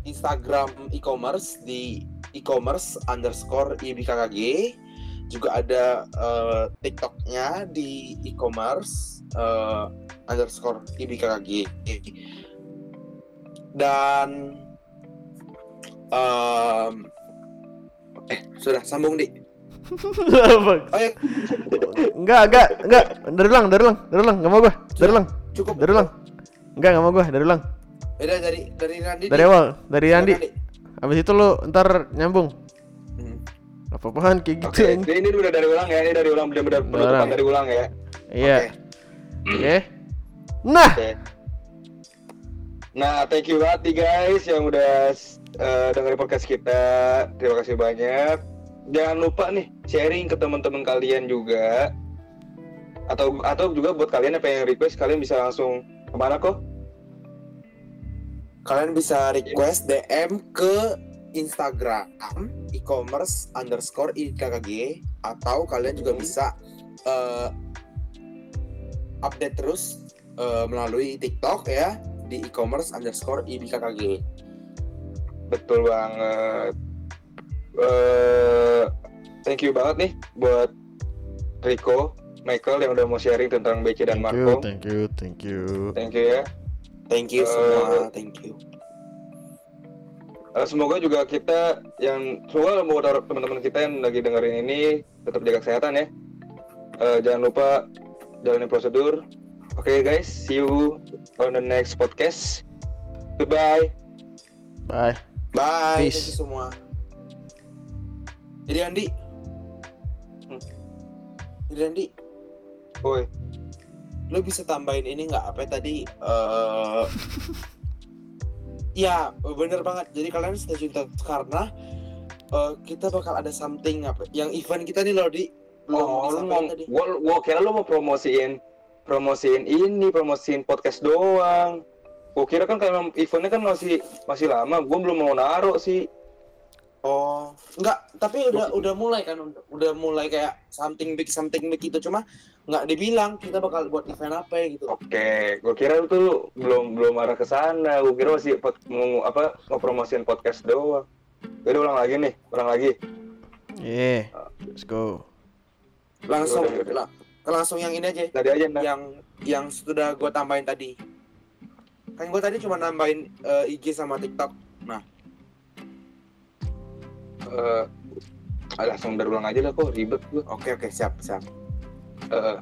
Instagram e-commerce di e-commerce underscore ibkkg juga ada eh, TikToknya di e-commerce eh, underscore ibkkg dan em, eh sudah sambung di. Oh ya. Enggak, enggak, enggak, dari ulang, dari ulang, dari ulang, nggak mau gua, dari ulang, cukup. Dari ulang, enggak, nggak mau gua, dari ulang, beda dari dari Randi dari awal, dari Andi, Randi. abis itu lu ntar nyambung. Apa-apaan? Kayak gitu ini, ini udah dari ulang ya ini dari ulang benar-benar penutupan dari ulang ya. Iya. Oke. Oke. Nah, oke. Nah thank you banget nih guys yang udah eh, dengerin podcast kita. Terima kasih banyak. Jangan lupa nih sharing ke teman-teman kalian juga. Atau atau juga buat kalian yang pengen request kalian bisa langsung ke mana kok? Kalian bisa request DM ke Instagram e-commerce underscore IKKG atau kalian juga Hmm. bisa eh, update terus eh, melalui TikTok ya di e-commerce underscore IBKKG. betul banget eh thank you banget nih buat Rico Michael yang udah mau sharing tentang BC dan thank you, Marco thank you, thank you. thank you ya Thank you Eh, semua, thank you. Eh, semoga juga kita yang semoga buat teman-teman kita yang lagi dengerin ini tetap jaga kesehatan ya. Eh, jangan lupa jalani prosedur. Oke guys, see you on the next podcast. Goodbye. Bye. Bye, Peace. thank you semua. Jadi Andi. Hmm. Jadi Andi. Woi, Lo bisa tambahin ini nggak apa tadi? eh ya bener banget. Jadi kalian stay tune karena eh, kita bakal ada something apa? Yang event kita nih loh di oh, lu mau, tadi. gua, gua kira lu mau promosiin, promosiin ini, promosiin podcast doang. Gua kira kan kalau eventnya kan masih masih lama, gua belum mau naruh sih. Oh, enggak, tapi udah udah mulai kan udah, udah mulai kayak something big something big itu cuma nggak dibilang kita bakal buat event apa ya gitu. Oke, gua kira lu tuh belum belum arah ke sana. Gua kira masih pod, mau apa mau promosiin podcast doang. Jadi ulang lagi nih, ulang lagi. Yeah, let's go. Langsung Udah, udah. la- langsung yang ini aja. Tadi aja nah. yang yang sudah gue tambahin tadi kan gue tadi cuma nambahin eh, IG sama TikTok Eh, ah, langsung dari ulang aja lah kok ribet gua. oke oke siap siap Eh,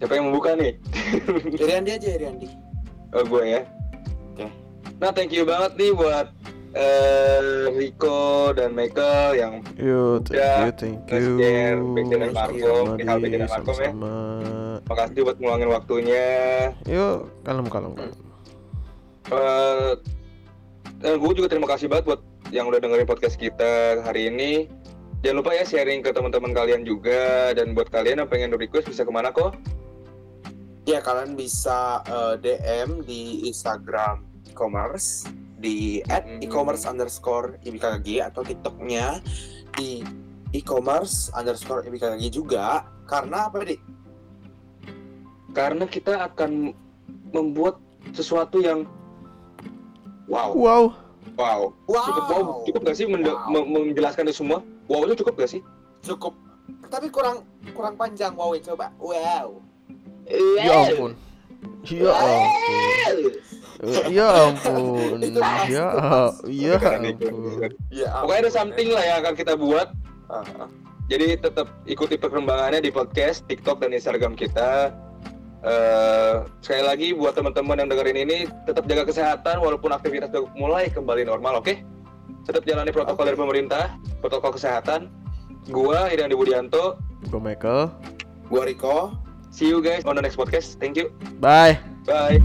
siapa yang membuka nih? [LAUGHS] Iriandi aja Iriandi Oh, gue ya. Oke. Nah, thank you banget nih buat eh Rico dan Michael yang Yo, thank Udah, you, thank you. nge-share Beja dan Thank Marco, Beja di dan Marco ya. Makasih buat ngeluangin waktunya. Yuk, kalem kalem kalem. Eh dan gue juga terima kasih banget buat yang udah dengerin podcast kita hari ini. Jangan lupa ya sharing ke teman-teman kalian juga dan buat kalian yang pengen request bisa ke mana kok? ya kalian bisa eh, DM di Instagram e-commerce di at Hmm. e-commerce underscore ibkg atau TikToknya di e-commerce underscore ibkg juga karena apa nih Karena kita akan membuat sesuatu yang wow, Wow, wow. Cukup wow, cukup gak sih Wow. me- menjelaskan itu semua? Wow itu cukup gak sih? cukup tapi kurang kurang panjang wow coba wow ya ampun. Ya ampun. Ya ampun. Ya, itu pasti. ya nih, ampun. ya Pokoknya ada something lah yang akan kita buat. Ah, ah. Jadi tetap ikuti perkembangannya di podcast, TikTok dan Instagram kita. Eh, sekali lagi buat teman-teman yang dengerin ini tetap jaga kesehatan walaupun aktivitas mulai kembali normal, oke? Tetap jalani protokol Oke. dari pemerintah, protokol kesehatan. Gua Irian Budianto. Gue Michael. gua Riko See you guys on the next podcast. Thank you. Bye. Bye.